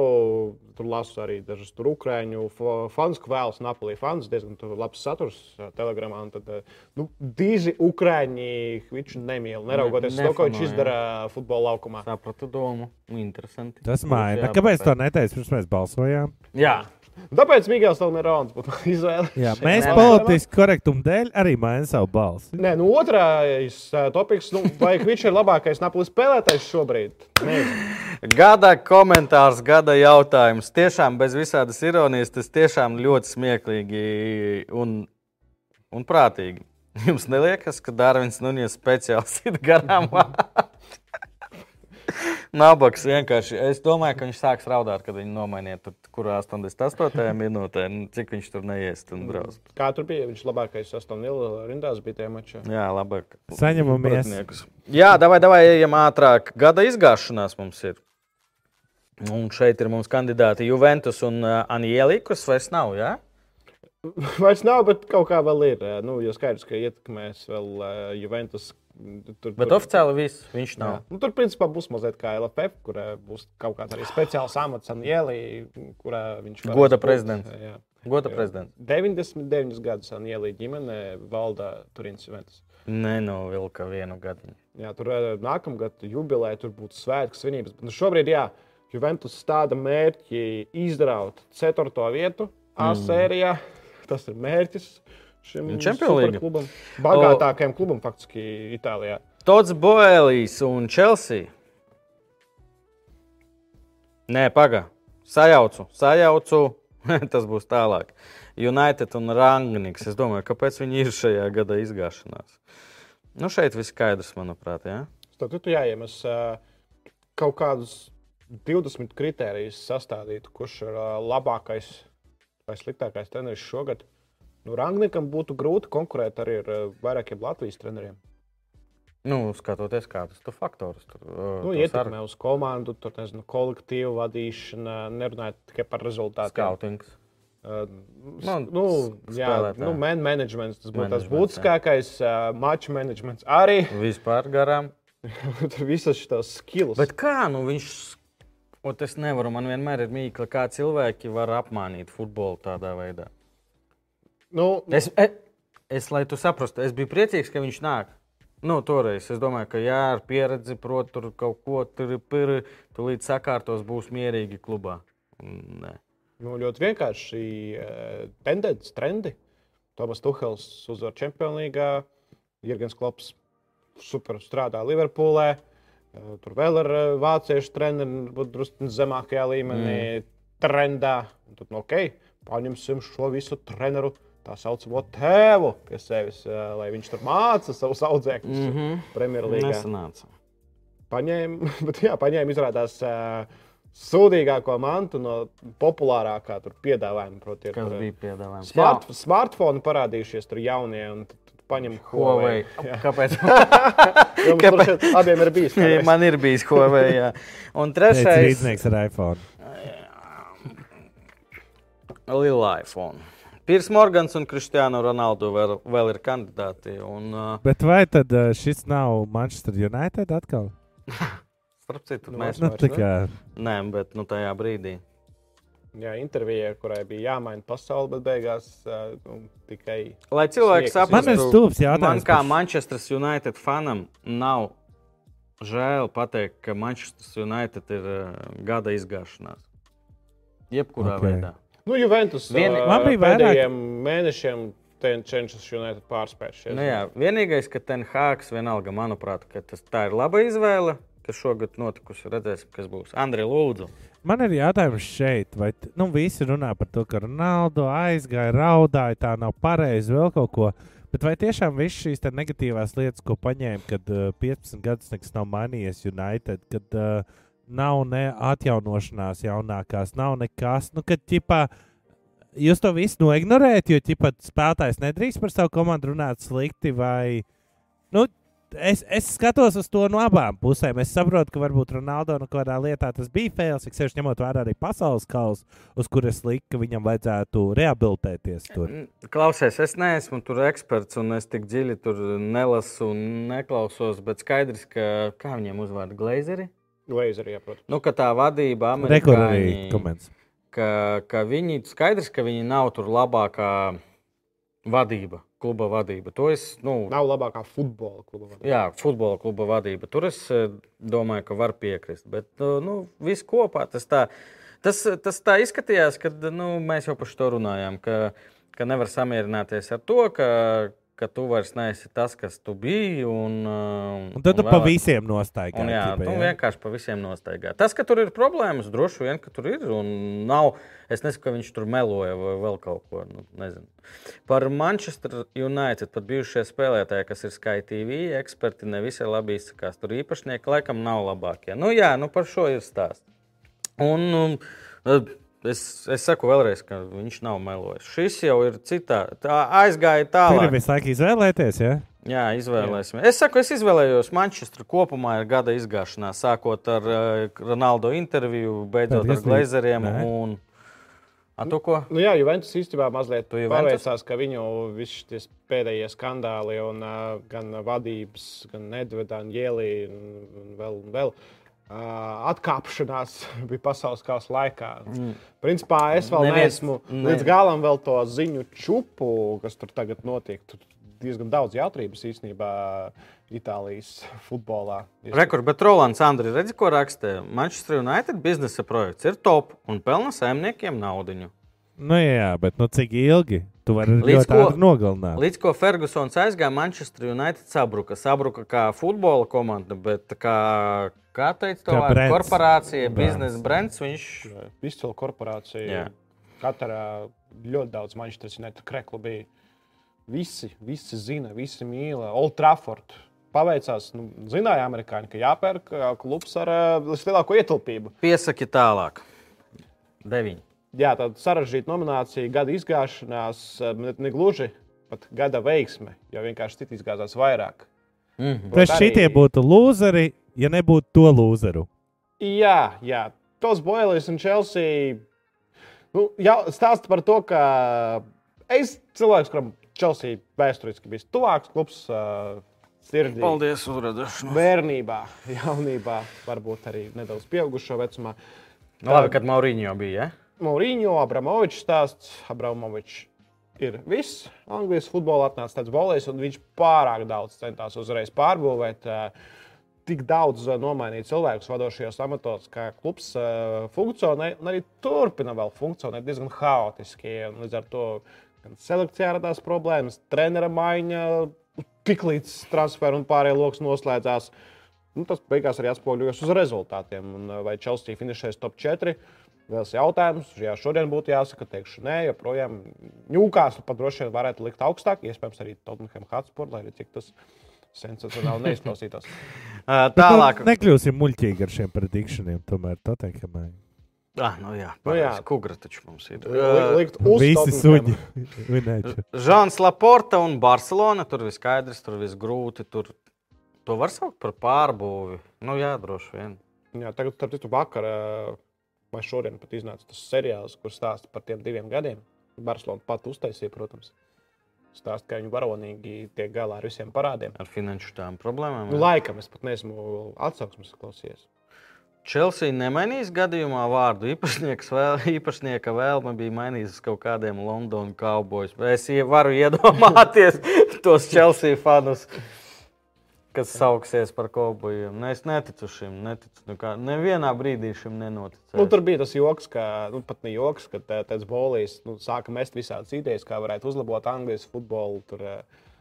tur lasu arī dažus tur ukrāņu fans, ko vēlas Napoli fans. Diezgan labs saturs ā, telegramā. un Tad, ā, nu, diži ukrāņi viņš nemīl, neraugoties uz to, ko viņš izdara futbola laukumā. Sapratu domu. Interesanti. Tas maina. Kāpēc to neteici pirms mēs balsojām? Jā, Tāpēc Migels Talmerons būtu izvēle. Jā, mēs politiski korektumu dēļ arī mainām savu balsi. Nē, nu, otrais topiks, nu, vai viņš ir labākais Napoli spēlētājs šobrīd? Nezinu. Gada komentārs, gada jautājums. Tiešām bez visādas ironijas, tas tiešām ļoti smieklīgi un, un prātīgi. Jums neliekas, ka Dārvids Nunijas speciāli sit garām? Nabaks vienkārši. Es domāju, ka viņš sāks raudāt, kad viņi nomainīja tur, kurā 88. minūtē, cik viņš tur neiest un brauc. Kā tur bija? Viņš labākais sastāvdaļā rindās bija tajā mačā. Jā, labāk. Saņemamies. Jā, davai, davai, ejam ātrāk. Gada izgāšanās mums ir. Un šeit ir mums kandidāti Juventus un uh, Anieli, kas vairs nav. Ja? Vairs nav, bet kaut kā vēl ir. Nu, jo skaidrs, ka ietekmēs vēl uh, Juventus. Tur, Bet tur- oficiāli viss viņš Jā. nav. Nu, tur, principā, būs mazliet kā LFF, kur būs kaut kāds arī speciāls amats Anielī, kurā viņš varēs Goda prezidents. Jā. Goda Jā. prezidents. 99 gadus Anielī ģimene valda Turīnas Juventus. Nenovilka vienu gadu. Jā, tur nākamgad jubilē, tur būtu svētku svinības. Bet nu, šobrīd, jā, Juventus stāda mērķi izraut 4. vietu A sērijā. Tas ir mērķis šim League. klubam. Bagātākajam klubam faktiski Itālijā. Tots Boelijs un Chelsea. Nē, pagaidi. Sajaucu, sajaucu. Tas būs tālāk. United un Rangniks. Es domāju, kāpēc viņi ir šajā gada izgāšanās. Nu, šeit viss skaidrs, manuprāt. Ja? Tad tu jāiemes ā, kaut kādus 20 kritērijus sastādīt, kurš ir labākais vai sliktākais treneris šogad. Nu, Rangnikam būtu grūti konkurēt arī ar vairākiem Latvijas treneriem. Nu, skatoties, kādas tur faktorus tur Nu, ietekmē uz komandu, tur nezinu, kolektīvu vadīšanu, nerunājot tikai par rezultātiem. Skautings. Uh, Nu, nu, jā, nu, man managements, tas būtu tas būtiskākais. Uh, Maču managements arī. Vispār garām. Tur visas šīs skills. Bet kā nu viņš. Ot, es nevaru, man vienmēr ir mīkla, kā cilvēki var apmānīt futbolu tādā veidā. nu, Es, es, es lai tu saprastu, es biju priecīgs, ka viņš nāk. Nu, toreiz es domāju, ka jā, ar pieredzi, protams, tur kaut ko tur ir. Tu līdz sakārtos būs mierīgi klubā. Nē. Nu, ļoti vienkārši uh, tendence, trendi. Tomas Tuhels uzvar League, Jurgens Klops super strādā Liverpoolē. Uh, tur vēl ir uh, vāciešu treneri, varbūt drusku zemākajā līmenī, mm. trendā. Un tad, nu, ok, paņemsim šo visu treneru tā saucamo tēvu pie sevis, uh, lai viņš tur māca savus audzēkņus mm -hmm. Premjerlīgā. Nesanāca. Paņēma, bet jā, paņēma izrādās uh, sūdīgāko mantu no populārākā tur piedāvājuma. Proti, ir, Kas tur, bija piedāvājums? Smart, smartphone parādījušies tur jaunie. un Paņem Huawei. Jā. Kāpēc? Mums tur šeit abiem ir bijis. kādreiz. Man ir bijis Huawei. Jā. Un trešais rīznieks ar iPhone. - Liela iPhone. Pirs Morgans un Kristiāna Ronaldu vēl, vēl ir kandidāti. Un, uh, Bet vai tad uh, šis nav Manchester United atkal? starp citu, Nu, mēs Nu, tā ne? kā Nē, bet nu, tajā brīdī. Jā, intervijā, kurai bija jāmaina pasaule, bet beigās uh, nu, tikai Lai ir saprastu, man kā Manchester United fanam nav žēl pateikt, ka Manchester United ir uh, gada izgāšanās. Jebkurā Ok. okay. veidā. Nu, Juventus Vieni- uh, Man bija vairāk- pēdējiem mēnešiem ten- cenšas United pārspēt. šies. Nu, jā, vienīgais, ka Tenhāks vienalga, manuprāt, ka tas, tā ir laba izvēle, kas šogad notikusi. Redzēsim, kas būs. Andri, lūdzu. Man ir jautājums šeit, vai nu, visi runā par to, ka Ronaldo aizgāja, raudāja, tā nav pareizi, vēl kaut ko. Bet vai tiešām visas šīs negatīvās lietas, ko paņēma, kad uh, 15 gadus nekas nav mainījies United, kad uh, nav ne atjaunošanās jaunākās, nav nekas, nu, kad ķipā. Jūs to visu noignorējat, jo ķipa, spēlētājs nedrīkst par savu komandu runāt slikti. Vai, nu, es, es skatos uz to no abām pusēm. Es saprotu, ka varbūt Ronaldo no kādā lietā tas bija fails, cik sevišķi ņemot vērā arī pasaules kausa, uz kuras lika, ka viņam vajadzētu rehabilitēties tur. N- Klausies, es neesmu tur eksperts, un es tik dziļi tur nelasu un neklausos, bet skaidrs, ka kā viņiem uzvārda glazeri. Glazeri, jā, protams. Nu, ka tā vadība, amerikāņi, ka, ka viņi skaidrs, ka viņi nav tur labākā vadība, kluba vadība. To es, nu, Nav labākā futbola kluba. Jā, futbola kluba vadība. Tur es eh, domāju, ka var piekrist. Bet eh, nu, viss kopā tas tā, tas, tas tā izskatījās, kad nu, mēs jau par to runājām. Ka, ka nevar samierināties ar to, ka, ka tu vairs neesi tas, kas tu biji. Un, eh, Un tad tu pa vēlāk- visiem nostāji. Un, jā, tu vienkārši pa visiem nostaigā. Tas, ka tur ir problēmas, droši vien, ka tur ir. Un nav, es nesaku, ka viņš tur meloja vai vēl kaut ko. Nu, nezinu. Par Manchester United pat bijušie spēlētāji, kas ir Sky TV eksperti, ne visi labi izsakās. Tur īpašnieki laikam nav labākie. Nu, jā, nu par šo ir stāsts. Un, um, es, es saku vēlreiz, ka viņš nav melojis. Šis jau ir citā. Tā aizgāja tālāk. visu laiku izvēlēties. Ja? Jā, izvēlēsimies. Es saku, es izvēlējos Manchesteru kopumā ir gada izgāšanā, sākot ar uh, Ronaldo interviju, beidzot Tad ar glazeriem. Un... A, tu ko? Nu, jā, Juventus īstenībā mazliet paveicās, ka viņu visi šie pēdējie skandāli, un, uh, gan vadības, gan Nedveda, gan Jēlī, un, un vēl, un vēl uh, atkāpšanās bija pasaules kausa laikā. Mm. Principā es vēl Neviens- neesmu ne- līdz galam vēl to ziņu čupu, kas tur tagad notiek. Tur diezgan daudz jautrības īstenībā Itālijas futbolā. Rekur, bet Rolands Andri, redzi, ko raksta? Manchester United biznesa projekts ir top un pelna saimniekiem naudu. Nu, jā, bet nu, cik ilgi? Tu vari Līdz ļoti ātri nogalināt. Līdz ko Fergusons aizgāja, Manchester United sabruka. Sabruka kā futbola komanda, bet kā, kā teica, to Kā korporācija, biznesa brands. Viņš Izcila korporācija. Jā. Katrā ļoti daudz Manchester United kreklu bija. Visi, visi zina, visi mīl. Old Trafford. Paveicās, nu, zināja amerikāņi, ka jāpērk ā, klubs ar vislielāko ietilpību. piesaki tālāk. Deviņi. Jā, tāda sarežģīta nominācija, gada izgāšanās, ā, ne, ne gluži pat gada veiksme, jo vienkārši citi izgāzās vairāk. Mm -hmm. Arī- šitie būtu lūzeri, ja nebūtu to lūzeru. Jā, jā. tos Boilis un Chelsea. Nu, jau stāsta par to, ka es cilvēks, kuram Chelsea vēsturiski bija tuvāks klubs, uh, sirdī. Paldies, uzrādīšanos. Bērnībā, jaunībā, varbūt arī nedaudz pieaugušo vecumā. Nu, labi, kad Mauriņo bija. Ja? Mauriņo, Abramovičs stāsts. Abramovičs ir viss. Anglijas futbolā atnāca tāds volejs, un viņš pārāk daudz centās uzreiz pārbūvēt. Uh, tik daudz uh, nomainīt cilvēkus vadošajos amatos, kā klubs uh, funkcionē, un arī turpina vēl funkcionēt diezgan haotiski. Līdz ar to gan selekcijā radās problēmas, trenera maiņa, tiklīdz transferu un pārējie lokus noslēdzās. Nu, tas beigās arī atspoguļojas uz rezultātiem. Un, vai Chelsea finišēs top 4? Vēl jautājums, ja šodien būtu jāsaka, teikšu, nē, joprojām Ņūkās pat droši vien varētu likt augstāk, iespējams, arī Tottenham Hotspur, lai arī cik tas sensacionāli neizklausītos. Tālāk. Nu, nekļūsim muļķīgi ar šiem predikšaniem, tomēr Tottenhamai. Ah, nu jā, Nu jā. Kugra taču mums ir. Likt uz Visi suņi. Žants Laporta un Barcelona. Tur viss skaidrs, tur viss grūti. Tur to var saukt par pārbūvi. Nu jā, droši vien. Jā, tagad, starp citu, vakar ā, vai šodien pat iznāca tas seriāls, kur stāsta par tiem diviem gadiem. Barcelona pat uztaisīja, protams. Stāsta, ka viņi varonīgi tiek galā ar visiem parādiem. Ar finanšu tām problēmām. Nu, laikam es pat neesmu atsauksmes klausījies. Chelsea nemainīs gadījumā vārdu. Vēl, īpašnieka vēlme bija mainījis uz kaut kādiem Londonas kaubojas. Es varu iedomāties tos Chelsea fanus, kas sauksies par kaubojiem. Nu, es neticu šim. Neticu, nu kā, nevienā brīdī šim nenoticēju. Nu, tur bija tas joks, ka, nu, pat ne joks, ka tā- tāds bolīs nu, sāka mest visādas idejas, kā varētu uzlabot Anglijas futbolu. Tur ā,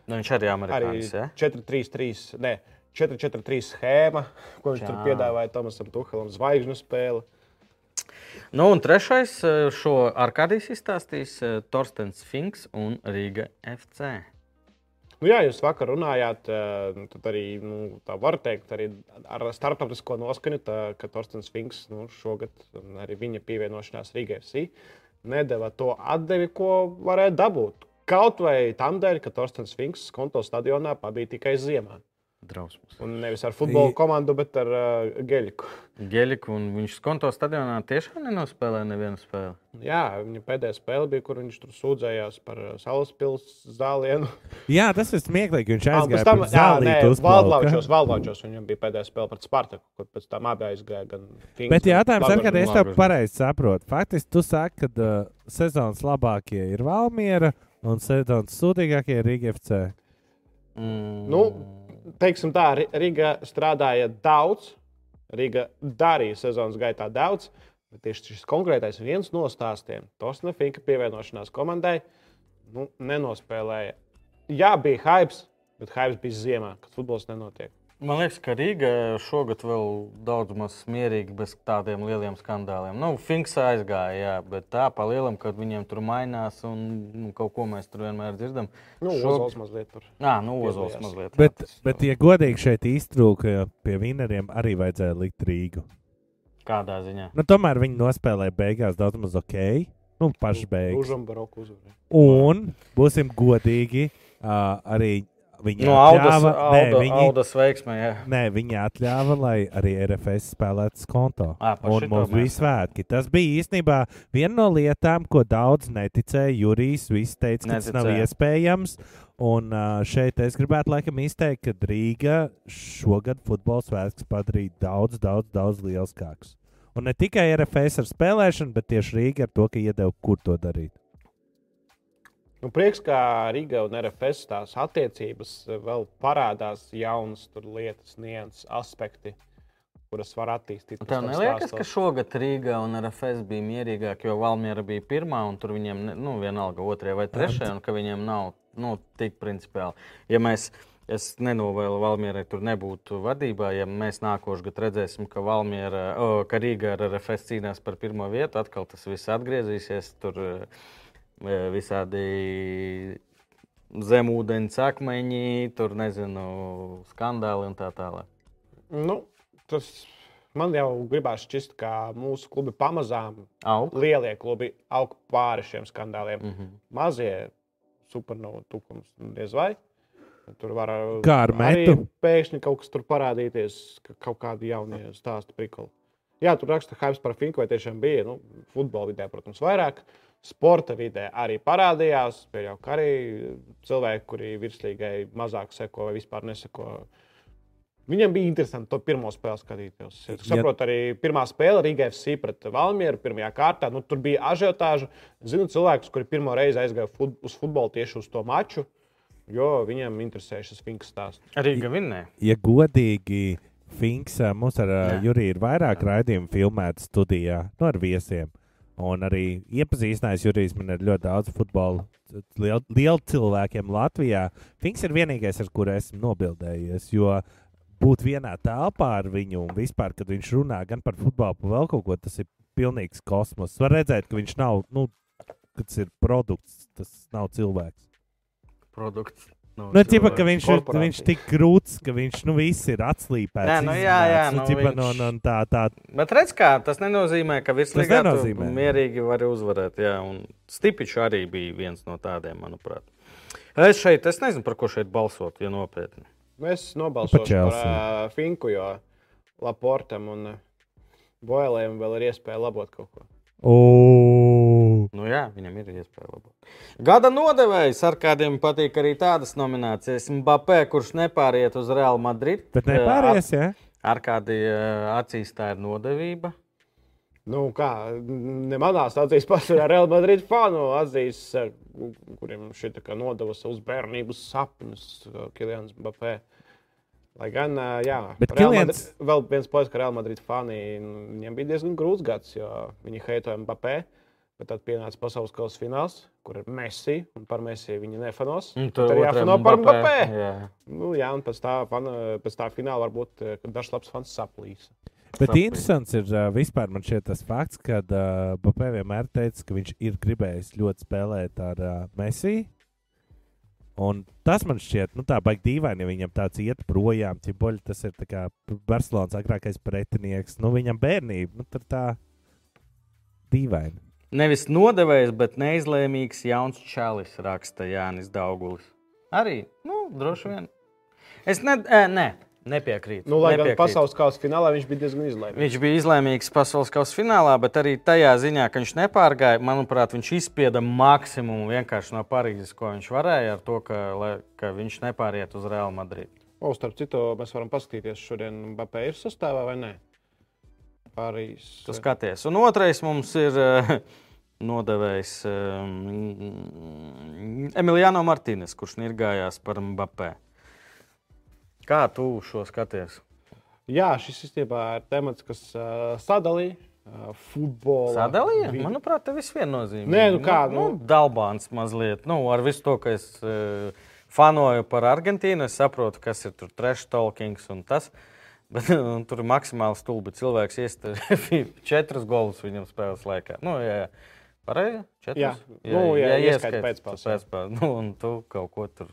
nu, viņš arī arī amerikānis. Ja? 4-3-3, ne 4-4-3 schēma, ko viņš tur Jā. piedāvāja Tomasam Tuhelam, zvaigžņu spēli. Nu, un trešais eh, šo Arkādijas izstāstīs eh, Torstens Finks un Rīga FC. Nu, jā, jūs vakar runājāt, eh, tad arī nu, tā var teikt, arī ar starptautisko noskaņu, tā, ka Torstens Finks nu, šogad arī viņa pievienošanās Rīgai FC nedeva to atdevi, ko varēja dabūt. Kaut vai tam dēļ, ka Torstens Finks konto stadionā pabija tikai ziemā. Drausmas. Un nevis ar futbola komandu, bet ar uh, geļiku. Geļiku, un viņš konto stadionā tiešām nenospēlēja nevienu spēli. Jā, viņa pēdējā spēle bija, kur viņš tur sūdzējās par uh, Salaspilsnes zālienu. Jā, tas ir smieklīgi. Viņš Ah, aizgāja tam, jā, nē. Valdlaučos, Valdlaučos viņam bija pēdējā spēle pret Spartaku, kur pēc tam abi aizgāja. gan Finks, Bet jautājums ir, kad es tev pareizi saprotu. Faktiski tu saki, ka uh, sezonas labākie ir Valmiera un sezonas sūdīgākie ir Rīga FC. Mm. Nu, teiksim tā, Ri- Riga strādāja daudz, Riga darīja sezonas gaitā daudz, bet tieši šis konkrētais viens no stāstiem, Tosna Finka pievienošanās komandai, nu, nenospēlēja. Jā, bija hype, bet hype bija ziemā, kad futbols nenotiek. Man liekas, ka Rīga šogad vēl daudz maz mierīgi bez tādiem lieliem skandāliem. Nu, Finks aizgāja, jā, bet tā pa lielam, kad viņiem tur mainās un nu, kaut ko mēs tur vienmēr dzirdam. Nu, Šog- Ozols mazliet tur. Nā, nu, Ozols mazliet. Bet, jā, tas, bet, ja godīgi šeit iztrūka, pie vineriem arī vajadzēja likt Rīgu. Kādā ziņā? Nu, tomēr viņi nospēlēja beigās daudz maz ok. Nu, pašs beigas. Užam baroku uzvarēja. Un būsim godīgi, uh, arī viņi No Audas, atļāva, nē, Auda, viņi, Audas veiksmē, jā. nē, viņi atļāva, lai arī RFS spēlētu skonto. Par Un mums bija svētki. Tas bija īstenībā viena no lietām, ko daudz neticēja. Jurijs viss teica, ka tas nav Neticēja. iespējams. Un šeit es gribētu laikam izteikt, ka Rīga šogad futbola svētkus padarīja daudz, daudz, daudz lielākus. Un ne tikai RFS ar spēlēšanu, bet tieši Rīga ar to, ka iedeva, kur to darīt. Nu, prieks, ka Riga un RFS tās attiecības eh, vēl parādās jaunas tur lietas, nianses, aspekti, kuras var attīstīt. Un pēc Tev neliekas, ka šogad Rīga un RFS bija mierīgāki, jo Valmiera bija pirmā un tur viņiem, nu, vienalga otrajā vai trešajā, un ka viņiem nav nu, tik principiāli. Ja mēs, es nenovēlu Valmierai tur nebūtu vadībā, ja mēs nākošais gads redzēsim, ka, Valmiera, o, ka Rīga ar RFS cīnās par pirmo vietu, atkal tas viss atgriezīsies. Tur e, visādi zemūdens akmeņi, tur nezinu, skandāli un tā tālāk. Nu, tas man jau gribās šķist, ka mūsu klubi pamazām, Aug. lielie klubi, aug pāri šiem skandāliem. Mm -hmm. Mazie supernovu tukums diez vai. Tur var arī pēkšņi kaut kas tur parādīties, ka kaut kādi jaunie stāsti prikoli. Jā, tur raksta, hype par Finku vai tiešām bija. Nu, futbola vidē, protams, vairāk. Sporta vidē arī parādījās. Pieļauju, ka arī cilvēki, kuri virslīgai mazāk seko vai vispār neseko, Viņam bija interesanti to pirmo spēli skatīties. Es Ja- saprotu, arī pirmā spēle Rīgā FC pret Valmieru pirmajā kārtā. Nu, tur bija ažiotāža. Zinu cilvēkus, kuri pirmo reizi aizgāja fut, uz futbolu tieši uz to maču, jo viņiem interesēja šis Finks stāsts. Rīga vinnēja. ja godīgi, Finks, ā, mums ar ā, Jā. Juriju ir vairāk raidījumu filmēti studijā, nu, ar viesiem. Un arī iepazīstinājis Jurijs man ir ļoti daudz futbola liel, lielu cilvēkiem Latvijā. Finks ir vienīgais, ar kuru esmu nobildējies. Jo būt vienā telpā ar viņu un vispār, kad viņš runā gan par futbolu, gan vēl kaut ko, tas ir pilnīgs kosmos. Var redzēt, ka viņš nav, nu, tas ir produkts, tas nav cilvēks. Produkts. No Nu, ķipa, ka viņš, ir, viņš tik krūts, ka viņš nu, viss ir atslīpēts. Nē, nu jā, jā, izmēts, nu, ķipa, viņš- no, no, tā, tā, Bet redz, kā tas nenozīmē, ka virslīgā tu nenozīmē. mierīgi var uzvarēt. Jā, un Stipičs arī bija viens no tādiem, manuprāt. Es šeit, es nezinu, par ko šeit balsot, ja nopietni. Nu, Es nobalsoju par uh, Finku, jo Laportam un Boilēm vēl ir iespēja labot kaut ko. O, Nu, jā, viņam ir iespēja labot. Gada nodevējs ar kādiem patīk arī tādas nominācijas. Mbappé, kurš nepāriet uz Real Madrid. bet nepāries, jā? Ar kādiem acīs tā ir nodevība. Nu, kā, ne manās acīs pats ir Real Madrid fanu acīs, eh, kuriem šī tā kā nodeva savus bērnības sapņus, eh, Kilians Mbappé. Lai gan, eh, jā, Bet Kilians- Madrid, vēl viens pojas, ka Real Madrid fani, nu, viņiem bija diezgan grūts gads, jo viņi heitoja Mbappé. Bet tad pienāca pasaules kausa fināls, kur ir Messi, un par Messi viņi nefanos. Tad tur ir otram jāfano par Mbappé, Mbappé. jā. Nu, jā, un pēc tā, fana, pēc tā fināla varbūt eh, kad dažs labs fans saplīs. Bet Sapratu. interesants ir uh, vispār man šķiet tas fakts, ka uh, Bapē vienmēr teica, ka viņš ir gribējis ļoti spēlēt ar uh, Messi. Un tas man šķiet, nu, tā baigi dīvaini, ja viņam tāds iet projām. Ciboļi, tas ir tā kā Barcelonas agrākais pretinieks. Nu, viņam bērnība, nu, tur tā dīvaini. Nevis nodevējs, bet neizlēmīgs jauns čalis, raksta Jānis Daugulis. Arī, nu, droši vien. Es ne, ē, ne, nepiekrītu. Nu, lai gan nepiekrītu. pasaules kausa finālā viņš bija diezgan izlēmīgs. Viņš bija izlēmīgs pasaules kausa finālā, bet arī tajā ziņā, ka viņš nepārgāja, manuprāt, viņš izspieda maksimumu vienkārši no Parīzes, ko viņš varēja, ar to, ka, lai, ka viņš nepāriet uz Real Madrid. O, starp citu, mēs varam paskatīties, šodien Mbappé ir sastāvā vai nē. Parīs. Tu skaties. Un otrais mums ir eh, nodevējs um, Emiliano Martīnes, kurš ir gājās par Mbappé. Kā tu šo skaties? Jā, šis īstenībā ir temats, kas uh, sadalīja uh, futbolu. Sadalīja? vidi. Manuprāt, tas viss viennozīmīgi. Nē, nu kā, nu, nu- dalbāns mazliet. Nu, ar visu to, ka es uh, fanoju par Argentīnu, es saprotu, kas ir tur trash talkings un tas. Bet un, tur ir maksimāli stulbi. Cilvēks iestāja četrus golus viņam spēles laikā. Nu, jā, jā. Pareizi? Četrus? Jā. Nu, jā, ieskaita ieskaita pēcspēles, jā. pēcspēles. Nu, un tu kaut ko tur.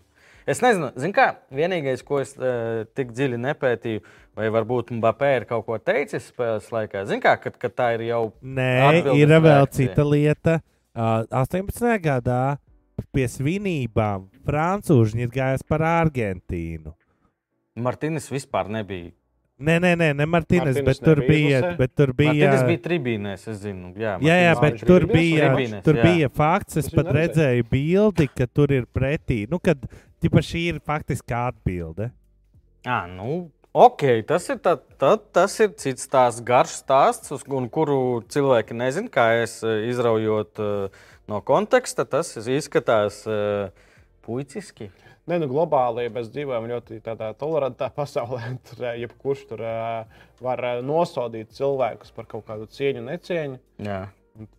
Es nezinu, zin kā, vienīgais, ko es uh, tik dziļi nepētīju, vai varbūt Mbappé ir kaut ko teicis spēles laikā. Zini, kā, kad, kad tā ir jau Nē, ir vēl reakcija. cita lieta. Uh, 18. gadā pie svinībām Francūži ir gājis par Argentīnu. Martīnis vispār nebija. Nē, nē, nē, ne Martīnes, Martīnes bet tur bija. Bet tur bija Martīnis bija tribīnēs, es zinu. Jā, Jā, jā, Martīnis bet tur bija, Tribīnēs, tur jā. bija fakts. Es Es pat redzēju bildi, ka tur ir pretī. Nu, kad tipa, šī ir faktiski atbilde. À, nu, ok, tas ir, tā, tā, tas ir cits stāsts, garš stāsts, uz kuru cilvēki nezina, kā es eh, izraujot eh, no konteksta. Tas izskatās eh, puiciski. Nē, nu, globāli mēs dzīvojam ļoti tādā tolerantā pasaulē. Tur ā, jebkurš tur ā, var ā, nosodīt cilvēkus par kaut kādu cieņu, necieņu. Jā.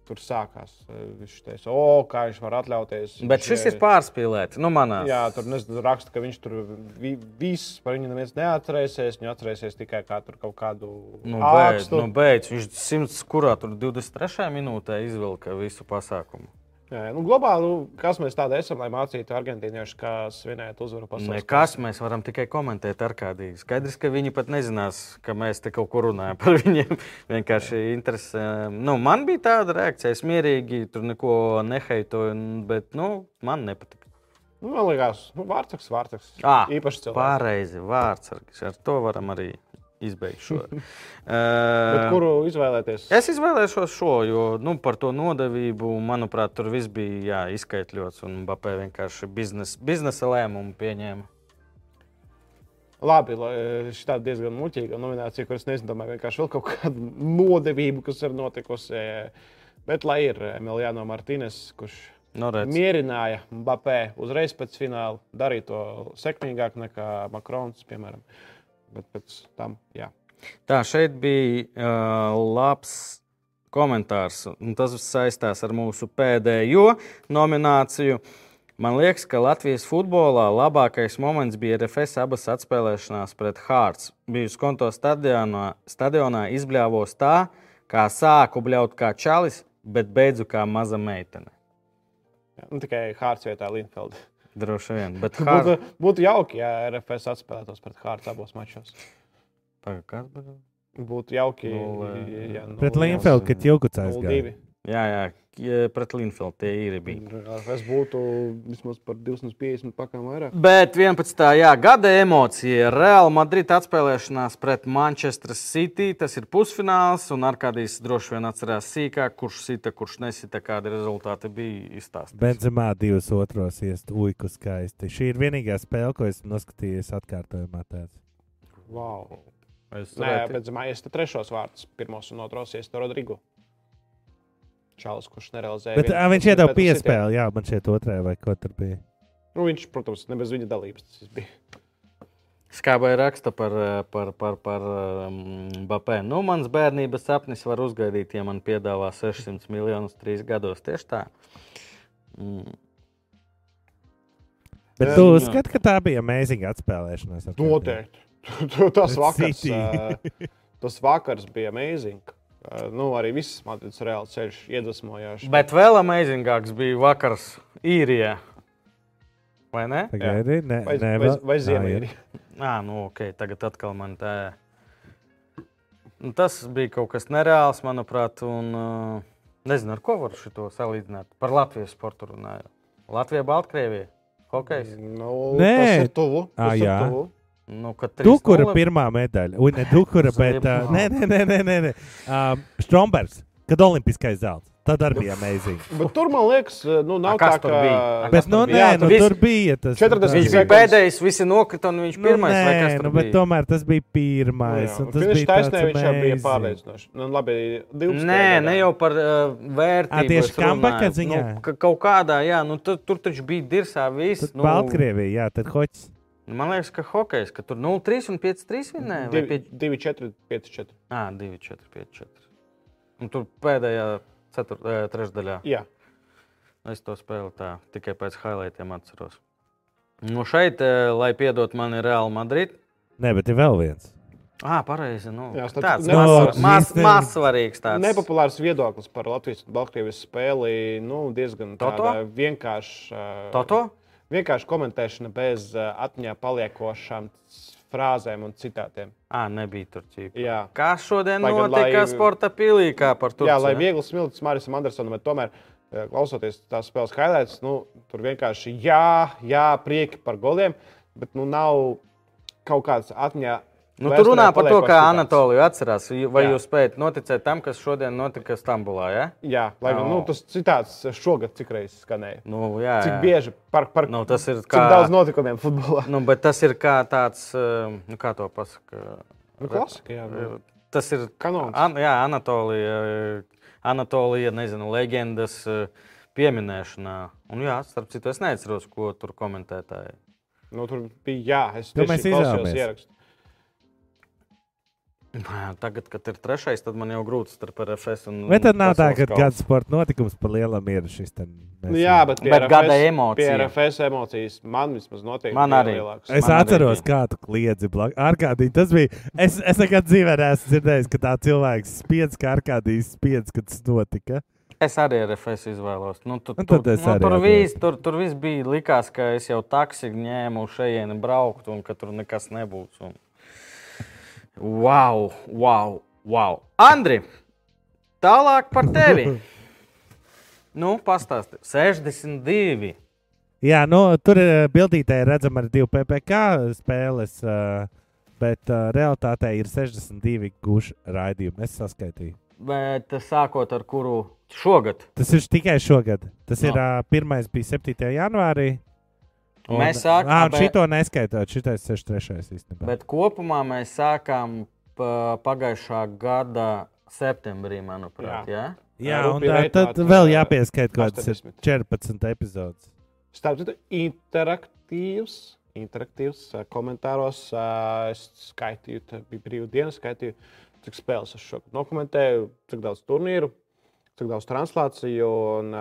Tur sākās. Viņš teica, o, kā viņš var atļauties. Bet Viņš, šis ir pārspīlēts. Nu, manā Jā, tur nezinu, raksta, ka viņš tur vi, viss par viņu neviens neatcerēsies. Viņu atcerēsies tikai kā tur kaut kādu Nu, beidz, ārstu. nu, beidz. Viņš simts, kurā tur 23. minūtē izvilka visu pasākumu. Jā, jā, nu, globāli, nu, kas mēs tādi esam, lai mācītu argentīniešus, kā svinēt uzvaru pasaules Nekas, mēs varam tikai komentēt ar kādiem. Skaidrs, ka viņi pat nezinās, ka mēs te kaut ko runājam par viņiem. Vienkārši interesē. Nu, man bija tāda reakcija, es mierīgi tur neko neheitoju, bet nu, man nepatika. Nu, man liekas, nu, vārtsaks. Ah, Īpaši cilvēks. Pareizi, vārds. Ar to varam arī izbeigt šo. Uh, kuru izvēlēties? Es izvēlēšos šo, jo nu, par to nodevību, manuprāt, tur viss bija jā, izskaidrots. Un Bapē vienkārši biznes, biznesa lēmumu pieņēma. Labi, šī ir diezgan muļķīga nominācija, kuras neizdomāju vienkārši vēl kaut kādu nodevību, kas ir notikusi. Bet lai ir Emiliano Martīnes, kurš Nu, redz. mierināja Mbappé uzreiz pēc fināla, darīja to sekmīgāk nekā Makrons, piemēram. Bet pēc tam, jā. Tā šeit bija uh, labs komentārs, un tas saistās ar mūsu pēdējo nomināciju. Man liekas, ka Latvijas futbolā labākais moments bija RFS abas atspēlēšanās pret Hārts. Biju skonto stadionā, stadionā izbļāvos tā, kā sāku bļaut kā čalis, bet beidzu kā maza meitene. jā. Nu, tikai Hārts vietā Linfelda. Droši vien. Bet Būtu, Hārts. būtu jauki, ja RFS atspēlētos pret Hārts abos mačos. Pagaid, kas bija? Būtu jauki. Ja, Pret jā, Linfeldu, kad. 0-2. Jā, jā, k- pret Linfeldu tie ir bija. RFS būtu vismaz par 250 pakām vairāk. Bet 11. Jā, gada emocija. Real Madrid atspēlēšanās pret Manchester City. Tas ir pusfināls, un Arkādijs droši vien atcerās sīkāk, kurš sita, kurš nesita, kādi rezultāti bija izstāstīti. Benzemā divas otros iest, uiku skaisti. Šī ir vienīgā spēle, ko esmu noskatījies atkārtojumā. Tāds. Wow. Es Nē, pēc tam es te trešos vārdus, pirmos un otros ies to Rodrigu. Čalis, kurš nerealizēja. Bet vienu viņš iedeva piespēli, jā, man šeit otrajā vai ko tur bija. Nu, viņš, protams, ne bez viņa dalības tas bija. Skābai raksta par, par, par, par um, Bapē. Nu, mans bērnības sapnis var uzgaidīt, ja man piedāvā 600 miljonus trīs gados. Tieši tā. Mm. Bet tu uzskati, ka tā bija amazing atspēlēšanās. Noteikti. tas, vakars, tas vakars bija amazing. Ā, Nu, arī viss Madrids reāli ceļš iedvesmojošs. Bet vēl amazingāks bija vakars īrijā. Vai ne? Pagaidi, ne, Vai, ne, vai, vai Ā, ziemē jā. ir? Jā, nu, ok, tagad atkal man tā. Nu, tas bija kaut kas nereāls, manuprāt, un uh, nezinu, ar ko var šo salīdzināt. Par Latvijas sportu runāju. Latvija, Baltkrievija, hokejs. Nu, Nē. Tas ir tuvu. Tas ir jā. tuvu. Nu, kad Dukura 3:0 pirmā medaļa. Ui, ne Dukura, bet. Uh, nē, nē, nē, nē, nē, nē. Um, Strombergs, kad olimpiskais zelts. Tad arī bija amazing. Bet tur man liekas, nu, nav A, tā, tur ka. bija? A, Bet, nu, tur nē, bija? nu, tur bija tas. 40 Viņš bija pēdējais, visi nokrita, un viņš Nu, pirmais. nē, nu, bet bija? tomēr tas bija pirmais. Nu, un tas bija taisnē, viņš jau bija pārliecinošs. Nu, labi, 12. Nē, gadā. ne jau par uh, vērtību. Ā, tieši runāju. comeback ziņā? Nu, ka, kaut kādā, jā, nu, tur, tur taču bija dirsā viss. Nu, Baltkrievija, jā, tad hoķis. Man liekas, ka hokejs, ka tur 0-3 un 5-3 vinnēja. vai 2, pie- 2, 4, 5, 4. Ā, 2, 4, 5, 4. Un tur pēdējā cetur, eh, trešdaļā Jā, es to spēlēju tā, tikai pēc highlightiem atceros. Nu šeit, lai piedot man, ir Real Madrid. Nē, bet ir vēl viens. Ah, pareizi. Nu, Jā, starp- tāds maz svarīgs. Tāds. nepopulārs viedoklis par Latvijas un Baltkrievijas spēli. Nu, diezgan Toto? tāda vienkārša. Toto? Vienkārši komentēšana bez uh, atmiņā paliekošām frāzēm un citātiem. Ah, nebija tur ķīpa. Kas šodien Lai notika lai- sporta pilī, kā par to? Jā, lai viegli smilts Marisam Andersonam, bet tomēr, eh, klausoties tās spēles highlights, nu, tur vienkārši jā, jā, prieki par goliem, bet nu, nav kaut kāds atmiņā. Nu, tu runā par to, kā. Anatoliju atcerās. Vai Jā. jūs spējat noticēt tam, kas šodien notika Stambulā? Ja? Jā, lai gan No. nu, tas citāts šogad cik reizes skanēja. Nu, jā, Cik jā. bieži par, par Nu, tas ir cik kā, daudz notikumiem futbolā. nu, bet tas ir kā tāds, eh, nu, kā to pasaka. Nu, klasika, jā, nu. Tas ir Kanons. An, jā, Anatolija, Anatolija, nezinu, leģendas eh, pieminēšanā. Un, jā, starp citu, es neatceros, ko tur komentētāji. Nu, tur bija jā, es Nu, mēs tieši klausījos izvēlamies. Jā, Tagad, kad ir trešais, tad man jau grūti starp RFS un Vai tad nav tā, ka gada sporta notikums pa lielam ir šis? Ten, mēs- Nu, jā, bet, Bet RFS, gada emocija. Pie RFS emocijas man vismaz noteikti Man arī. lielākas. Es Man arī atceros, bija. kā tu kliedzi blakus. Arkādī, tas bija. Es, es nekad dzīvē neesmu dzirdējis, ka tā cilvēks spiedz, kā Arkādijas spiedz, kad tas notika. Es arī ar FS izvēlos. Nu, tu, Nu, tu, nu, arī tur, viss, tur, tur viss bija. Likās, ka es jau taksi ņēmu šeit, braukt, un ka tur nekas nebūs. Un... Wow, wow, wow. Andri, tālāk par tevi. nu, pastāsti. 62. Jā, nu, tur uh, bildītē redzam arī divu PPC spēles, uh, bet uh, realitātē ir 62 guši raidījumi. Es saskaitīju. Bet sākot ar kuru šogad? Tas ir tikai šogad. Tas No. ir pirmais bija 7. janvārī. Un- Mēs sākām, bet- šito neskaitot, šitais 63. īstenībā. Bet kopumā mēs sākām pa- pagājušā gada septembrī, manuprāt. Jā. Jā, Rupi un tā, tad vēl jāpieskaita kaut kāds 80. 14 epizodes. Starp citu, interaktīvs. Interaktīvs komentāros. Es skaitīju, tā bija brīvā diena, skaitīju, cik spēles es šogad dokumentēju, cik daudz turnīru, cik daudz translāciju. Un,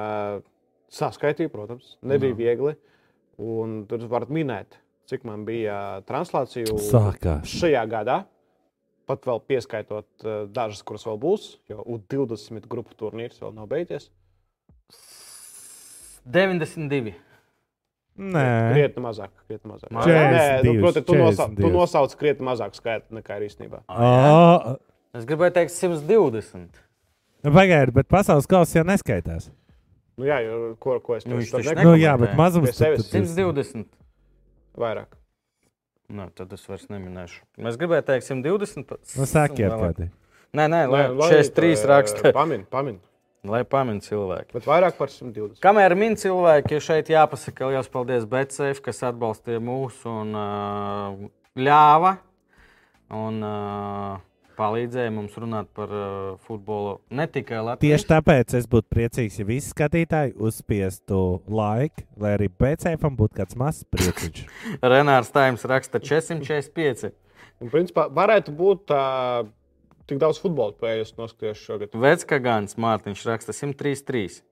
saskaitīju, protams, nebija viegli. Un tur varat minēt, cik man bija translāciju Sākās. šajā gadā. Pat vēl pieskaitot uh, dažas, kuras vēl būs, jo U20 grupu turnīrs vēl nav beidzies. 92. Nē, Krietni mazāk. Krietni mazāk. Nē, nu, 42, protams, tu, nosauc, tu 42. nosauc krietni mazāk skaitu nekā ir īstenībā. O, Es gribēju teikt 120. nu, Pagaidiet, bet pasaules kausa jau neskaitās. Nu, jā, jo, ko, ko es Nu, teicu, taču ne- Nu, jā, bet mazums Pie sevis tad- tad- 120. vairāk. Nu, tad es vairs neminēšu. Mēs gribējām teikt 120. pa- Nu, sākiet, kādi. Nē, nē, lai Nē, lai, 43 ā, raksta. Pamin, pamin. Lai pamin cilvēki. Bet vairāk par 120. Kamēr min cilvēki, šeit jāpasaka liels paldies Betsafe, kas atbalstīja mūsu un uh, ļāva un uh, palīdzēja mums runāt par uh, futbolu ne tikai Latvijas. Tieši tāpēc es būtu priecīgs, ja visi skatītāji uzspiestu laiku, lai arī pēcējiem būtu kāds mazs prieciņš. Renārs Taims raksta 445. Un, principā, varētu būt tā, tik daudz futbola spēļu, noskatījos šogad. Veckagāns Mārtiņš raksta 133.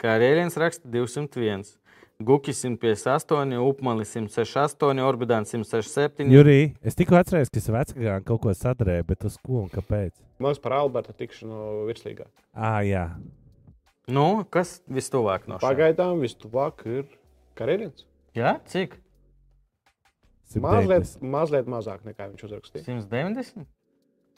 Karēļins raksta 201. Gukis 158, Upmalis 168, Orbidāns 167. Jurī, es tikko atceros, ka es vecākajā kaut ko sadarēju, bet uz ko un kāpēc? Mums par Alberta tikšanu virslīgā. Ah, jā. Nu, kas vistuvāk no šiem? Pagaidām vistuvāk ir karjerins. Jā, cik? Mazliet, 190. mazliet mazāk nekā viņš uzrakstīja. 190?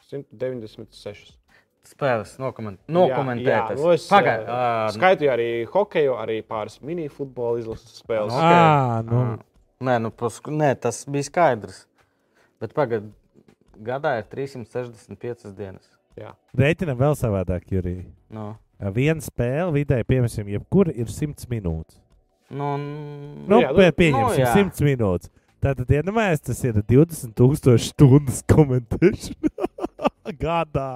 196. Spēles nokoment... Jā, nokomentētas. nu es Pagaid, uh, ā, skaitīju arī hokeju, arī pāris mini-futbola izlases spēles. Nu, No. ok. Ā, nu. ā. Nē, nu, pasku, nē, tas bija skaidrs. Bet pagaid, gadā ir 365 dienas. Jā. Reiķinam vēl savādāk, Jurī. Nu, Viena spēle vidēji, piemēram, jebkur ir 100 minūtes. nu, Nu, jā, nu, pie, pieņemsim, nu, jā. 100 minūtes. Tātad, iedomājieties, tas ir 20,000 stundas komentēšana gadā.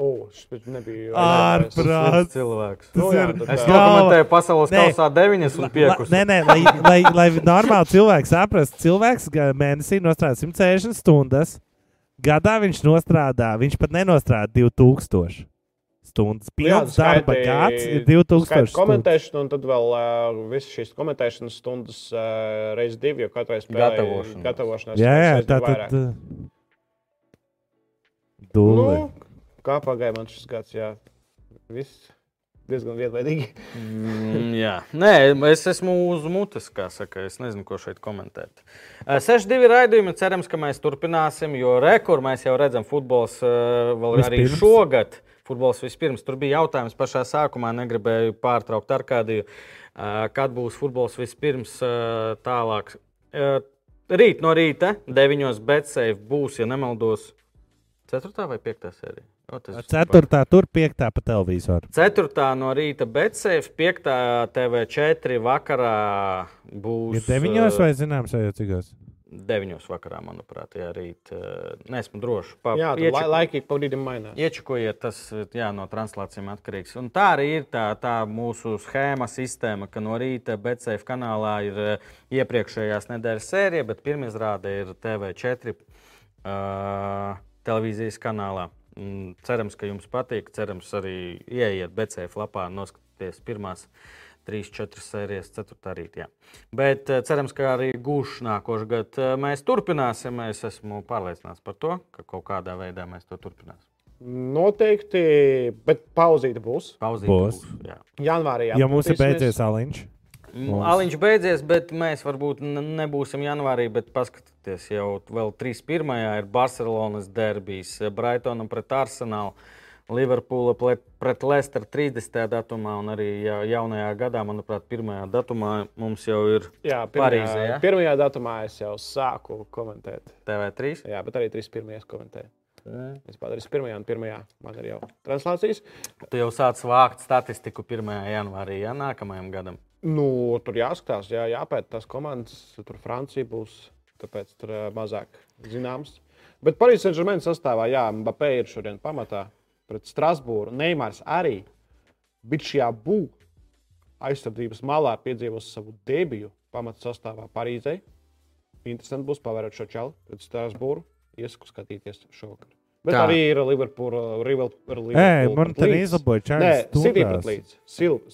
O, šis nebija. Ārprāt. ārprāt. tas cilvēks. Tas Nu, jā, ir tad Es dokumentēju pasaules Nē. kausā 9 un La- 5. Nē, nē, lai, lai, lai normāli cilvēks saprastu, cilvēks mēnesī nostrādā 160 stundas. Gadā viņš nostrādā, viņš pat nenostrādā 2000 stundas. Nu Pilns darba gads ir skaiti 2000 stundas. Komentēšana, un tad vēl uh, visas šīs komentēšanas stundas uh, reizes divi, jo katrai spēlē Gatavošanās. gatavošanās. Jā, jā, tā tad. Dūle. Nu, kā pagāja man šis gads, jā. Viss diezgan vietvaidīgi. Mm, jā, nē, es esmu uz mutes, kā saka. Es nezinu, ko šeit komentēt. Eh, 6-2 raidījumi. Cerams, ka mēs turpināsim, jo rekords mēs jau redzam, futbols eh, vēl arī Vispirms. šogad. Futbols vispirms. Tur bija jautājums pašā sākumā, negribēju pārtraukt ar kādiju. Kad būs futbols vispirms eh, tālāk? Eh, Rīt no rīta, 9. bet safe būs, ja nemaldos, 4. vai 5. sērija. O, Ceturtā, tur piektā pa televizoru. 4. no rīta Betsafe, 5. TV4 vakarā būs. Ir deviņos vai zināms, vai jau cikos? 9. vakarā, manuprāt, jā, rīt. eh, Nesmu drošs. Pa, Jā, tad iečiku- la laiki pa brīdim mainās. Iečakojiet, tas jā, no translācijām atkarīgs. Un tā arī ir tā, tā mūsu schēma, sistēma, ka no rīta Betsafe kanālā ir eh, iepriekšējās nedēļas sērija, bet pirmizrāde ir TV4 uh, televīzijas kanālā. Cerams, ka jums patīk. Cerams, arī ieiet Betsafe lapā un noskatīties pirmās. 3, 4 sērijas, 4 rītā. Bet eh, cerams, ka arī gūšu nākošais gads mēs turpināsim. Es esmu pārliecināts par to, ka kaut kādā veidā mēs to turpināsim. Noteikti, bet pauzīte būs. Pauzīt Būs. jā. Janvārī. Ja mums ir beidzies aliņš, Mums. Aliņš beidzies, bet mēs varbūt nebūsim janvārī. Bet paskatieties, jau vēl 3.1. ir Barcelonas derbijas, Brightonam pret Arsenālu. Liverpoola pret, Leicester 30. datumā, un arī ja- jaunajā gadā, manuprāt, 1. datumā mums jau ir Jā, pirmajā, Parīzē, ja? pirmajā datumā es jau sāku komentēt. TV3. Jā, bet arī 31. komentēju. Es padarīju pirmajā un pirmajā. Man ir jau translācijas. Tu jau sāc vākt statistiku 1. janvārī, ja nākamajam gadam. Nu, tur jāskatās, jā, jāpēta tās komandas. Tur Francija būs, tāpēc tur uh, mazāk zināms. Bet Parīzes Saint-Germain sastāvā, jā, Mbappé ir šodien pamatā pret Strasbūru. Neimārs arī bija šajā būvā aizsardzības malā piedzīvos savu debiju pamatu sastāvā Parīzē. Interesanti būs pavērot šo čelu pret Strasbūru. Iesaku skatīties šovakar. Bet Tā. Arī ir Liverpoola. Liverpool, Ē, man te izlaboja Nē, čārlis City pret līdzi.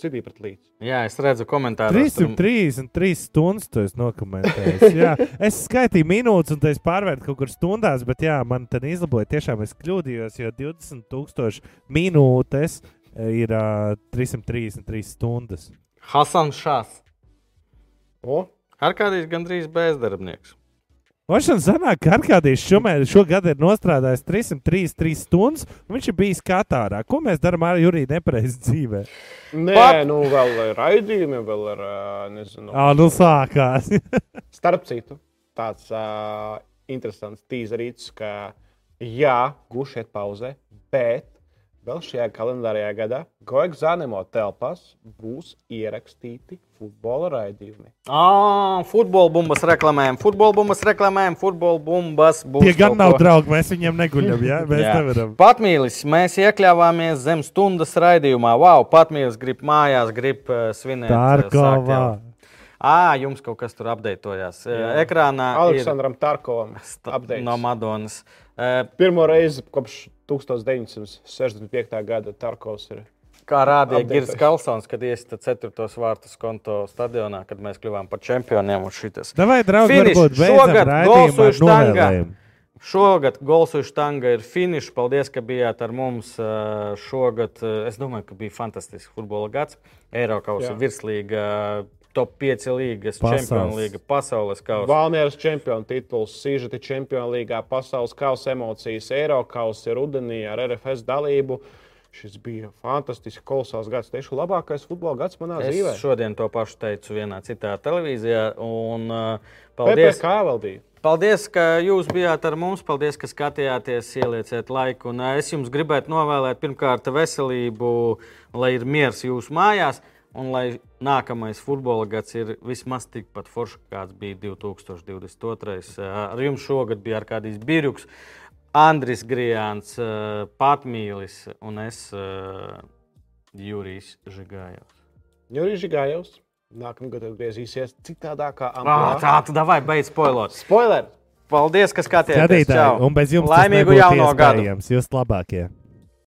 City pret līdzi. Jā, es redzu komentāros. tur- 333 stundas tu esi nokomentējis. Jā, es skaitīju minūtes, un tas pārvērtu kaut kur stundās, bet jā, man te izlaboja. Tiešām es kļūdījos, jo 20,000 minūtes ir uh, 333 stundas. Hasans Šās. O, Arkādijs gandrīz bezdarbnieks. Vašana sanāk, ka Arkādijs Šumērs šogad ir nostrādājis 333 stundas, un viņš ir bijis Katārā. Ko mēs darām ar Juriju nepareizi dzīvē? Nē, Pat- nu vēl ir raidījumi, vēl ir, nezinu, Ā, nu sākās. Starp citu, tāds uh, interesants tīzerīts, ka jā, guši iet pauzē, bet vēl šajā kalendārajā gadā Goigs Zanemo telpās būs ierakstīti futbola raidījumi. Ah, futbola bumbas reklamējam, futbola bumbas reklamējam, futbola bumbas. būs Tie gan nav ko. draugi, mēs viņiem neguļam. Jā? Mēs Jā. nevaram. Patmīlis, mēs iekļāvāmies zem stundas raidījumā. Wow, Patmīlis grib mājās, grib uh, svinēt. jau. Ā, jums kaut kas tur apdeitojās. Uh, Ekrānā Aleksandram Tarkovam ir sta- updates. no Madonas. Uh, Pirmo reizi kopš 1965. gada Tarkovs ir. Kā rādīja. Girs Kalsons, kad iesita 4. vārtus konto stadionā, kad mēs kļuvām par čempioniem. un šitas. Davai, draugi, Finish. varbūt Šogad Golsu štanga. Šogad Golsu štanga ir finišs. Paldies, ka bijāt ar mums. Šogad es domāju, ka bija fantastisks futbola gads. Eiropas virslīga, top 5 līgas, Pasaules. čempionu līga, pasaules kausa. Valmieras čempionu tituls, Sīžeti čempionu līgā, pasaules kausa emocijas, Eiropas rudenī ar RFS dalību. Šis bija fantastisks, kolosāls gads. Tieši labākais futbola gads manā Es dzīvē. šodien to pašu teicu vienā citā televīzijā. Un, uh, paldies! PPC valdīja. Paldies, ka jūs bijāt ar mums. Paldies, ka skatījāties, ielieciet laiku. Un ā, es jums gribētu novēlēt, pirmkārt, veselību, lai ir miers jūsu mājās, un lai nākamais futbola gads ir vismaz tikpat foršs, kāds bija 2022. Ā, Ar jums šogad bija Arkādijs Birjuks, Andris Grijāns, ā, Patmīlis un es, ā, Jurijs Žigājovs. Jurijs Gājovs. Nākamā gada atgriezīsies citādākā amplitūdā. Tā, tu davai beidz spoilot. Spoiler! Paldies, ka skatījāties. Skatītāji, un bez jums Laimīgu jauno gadu! Jūs labākie!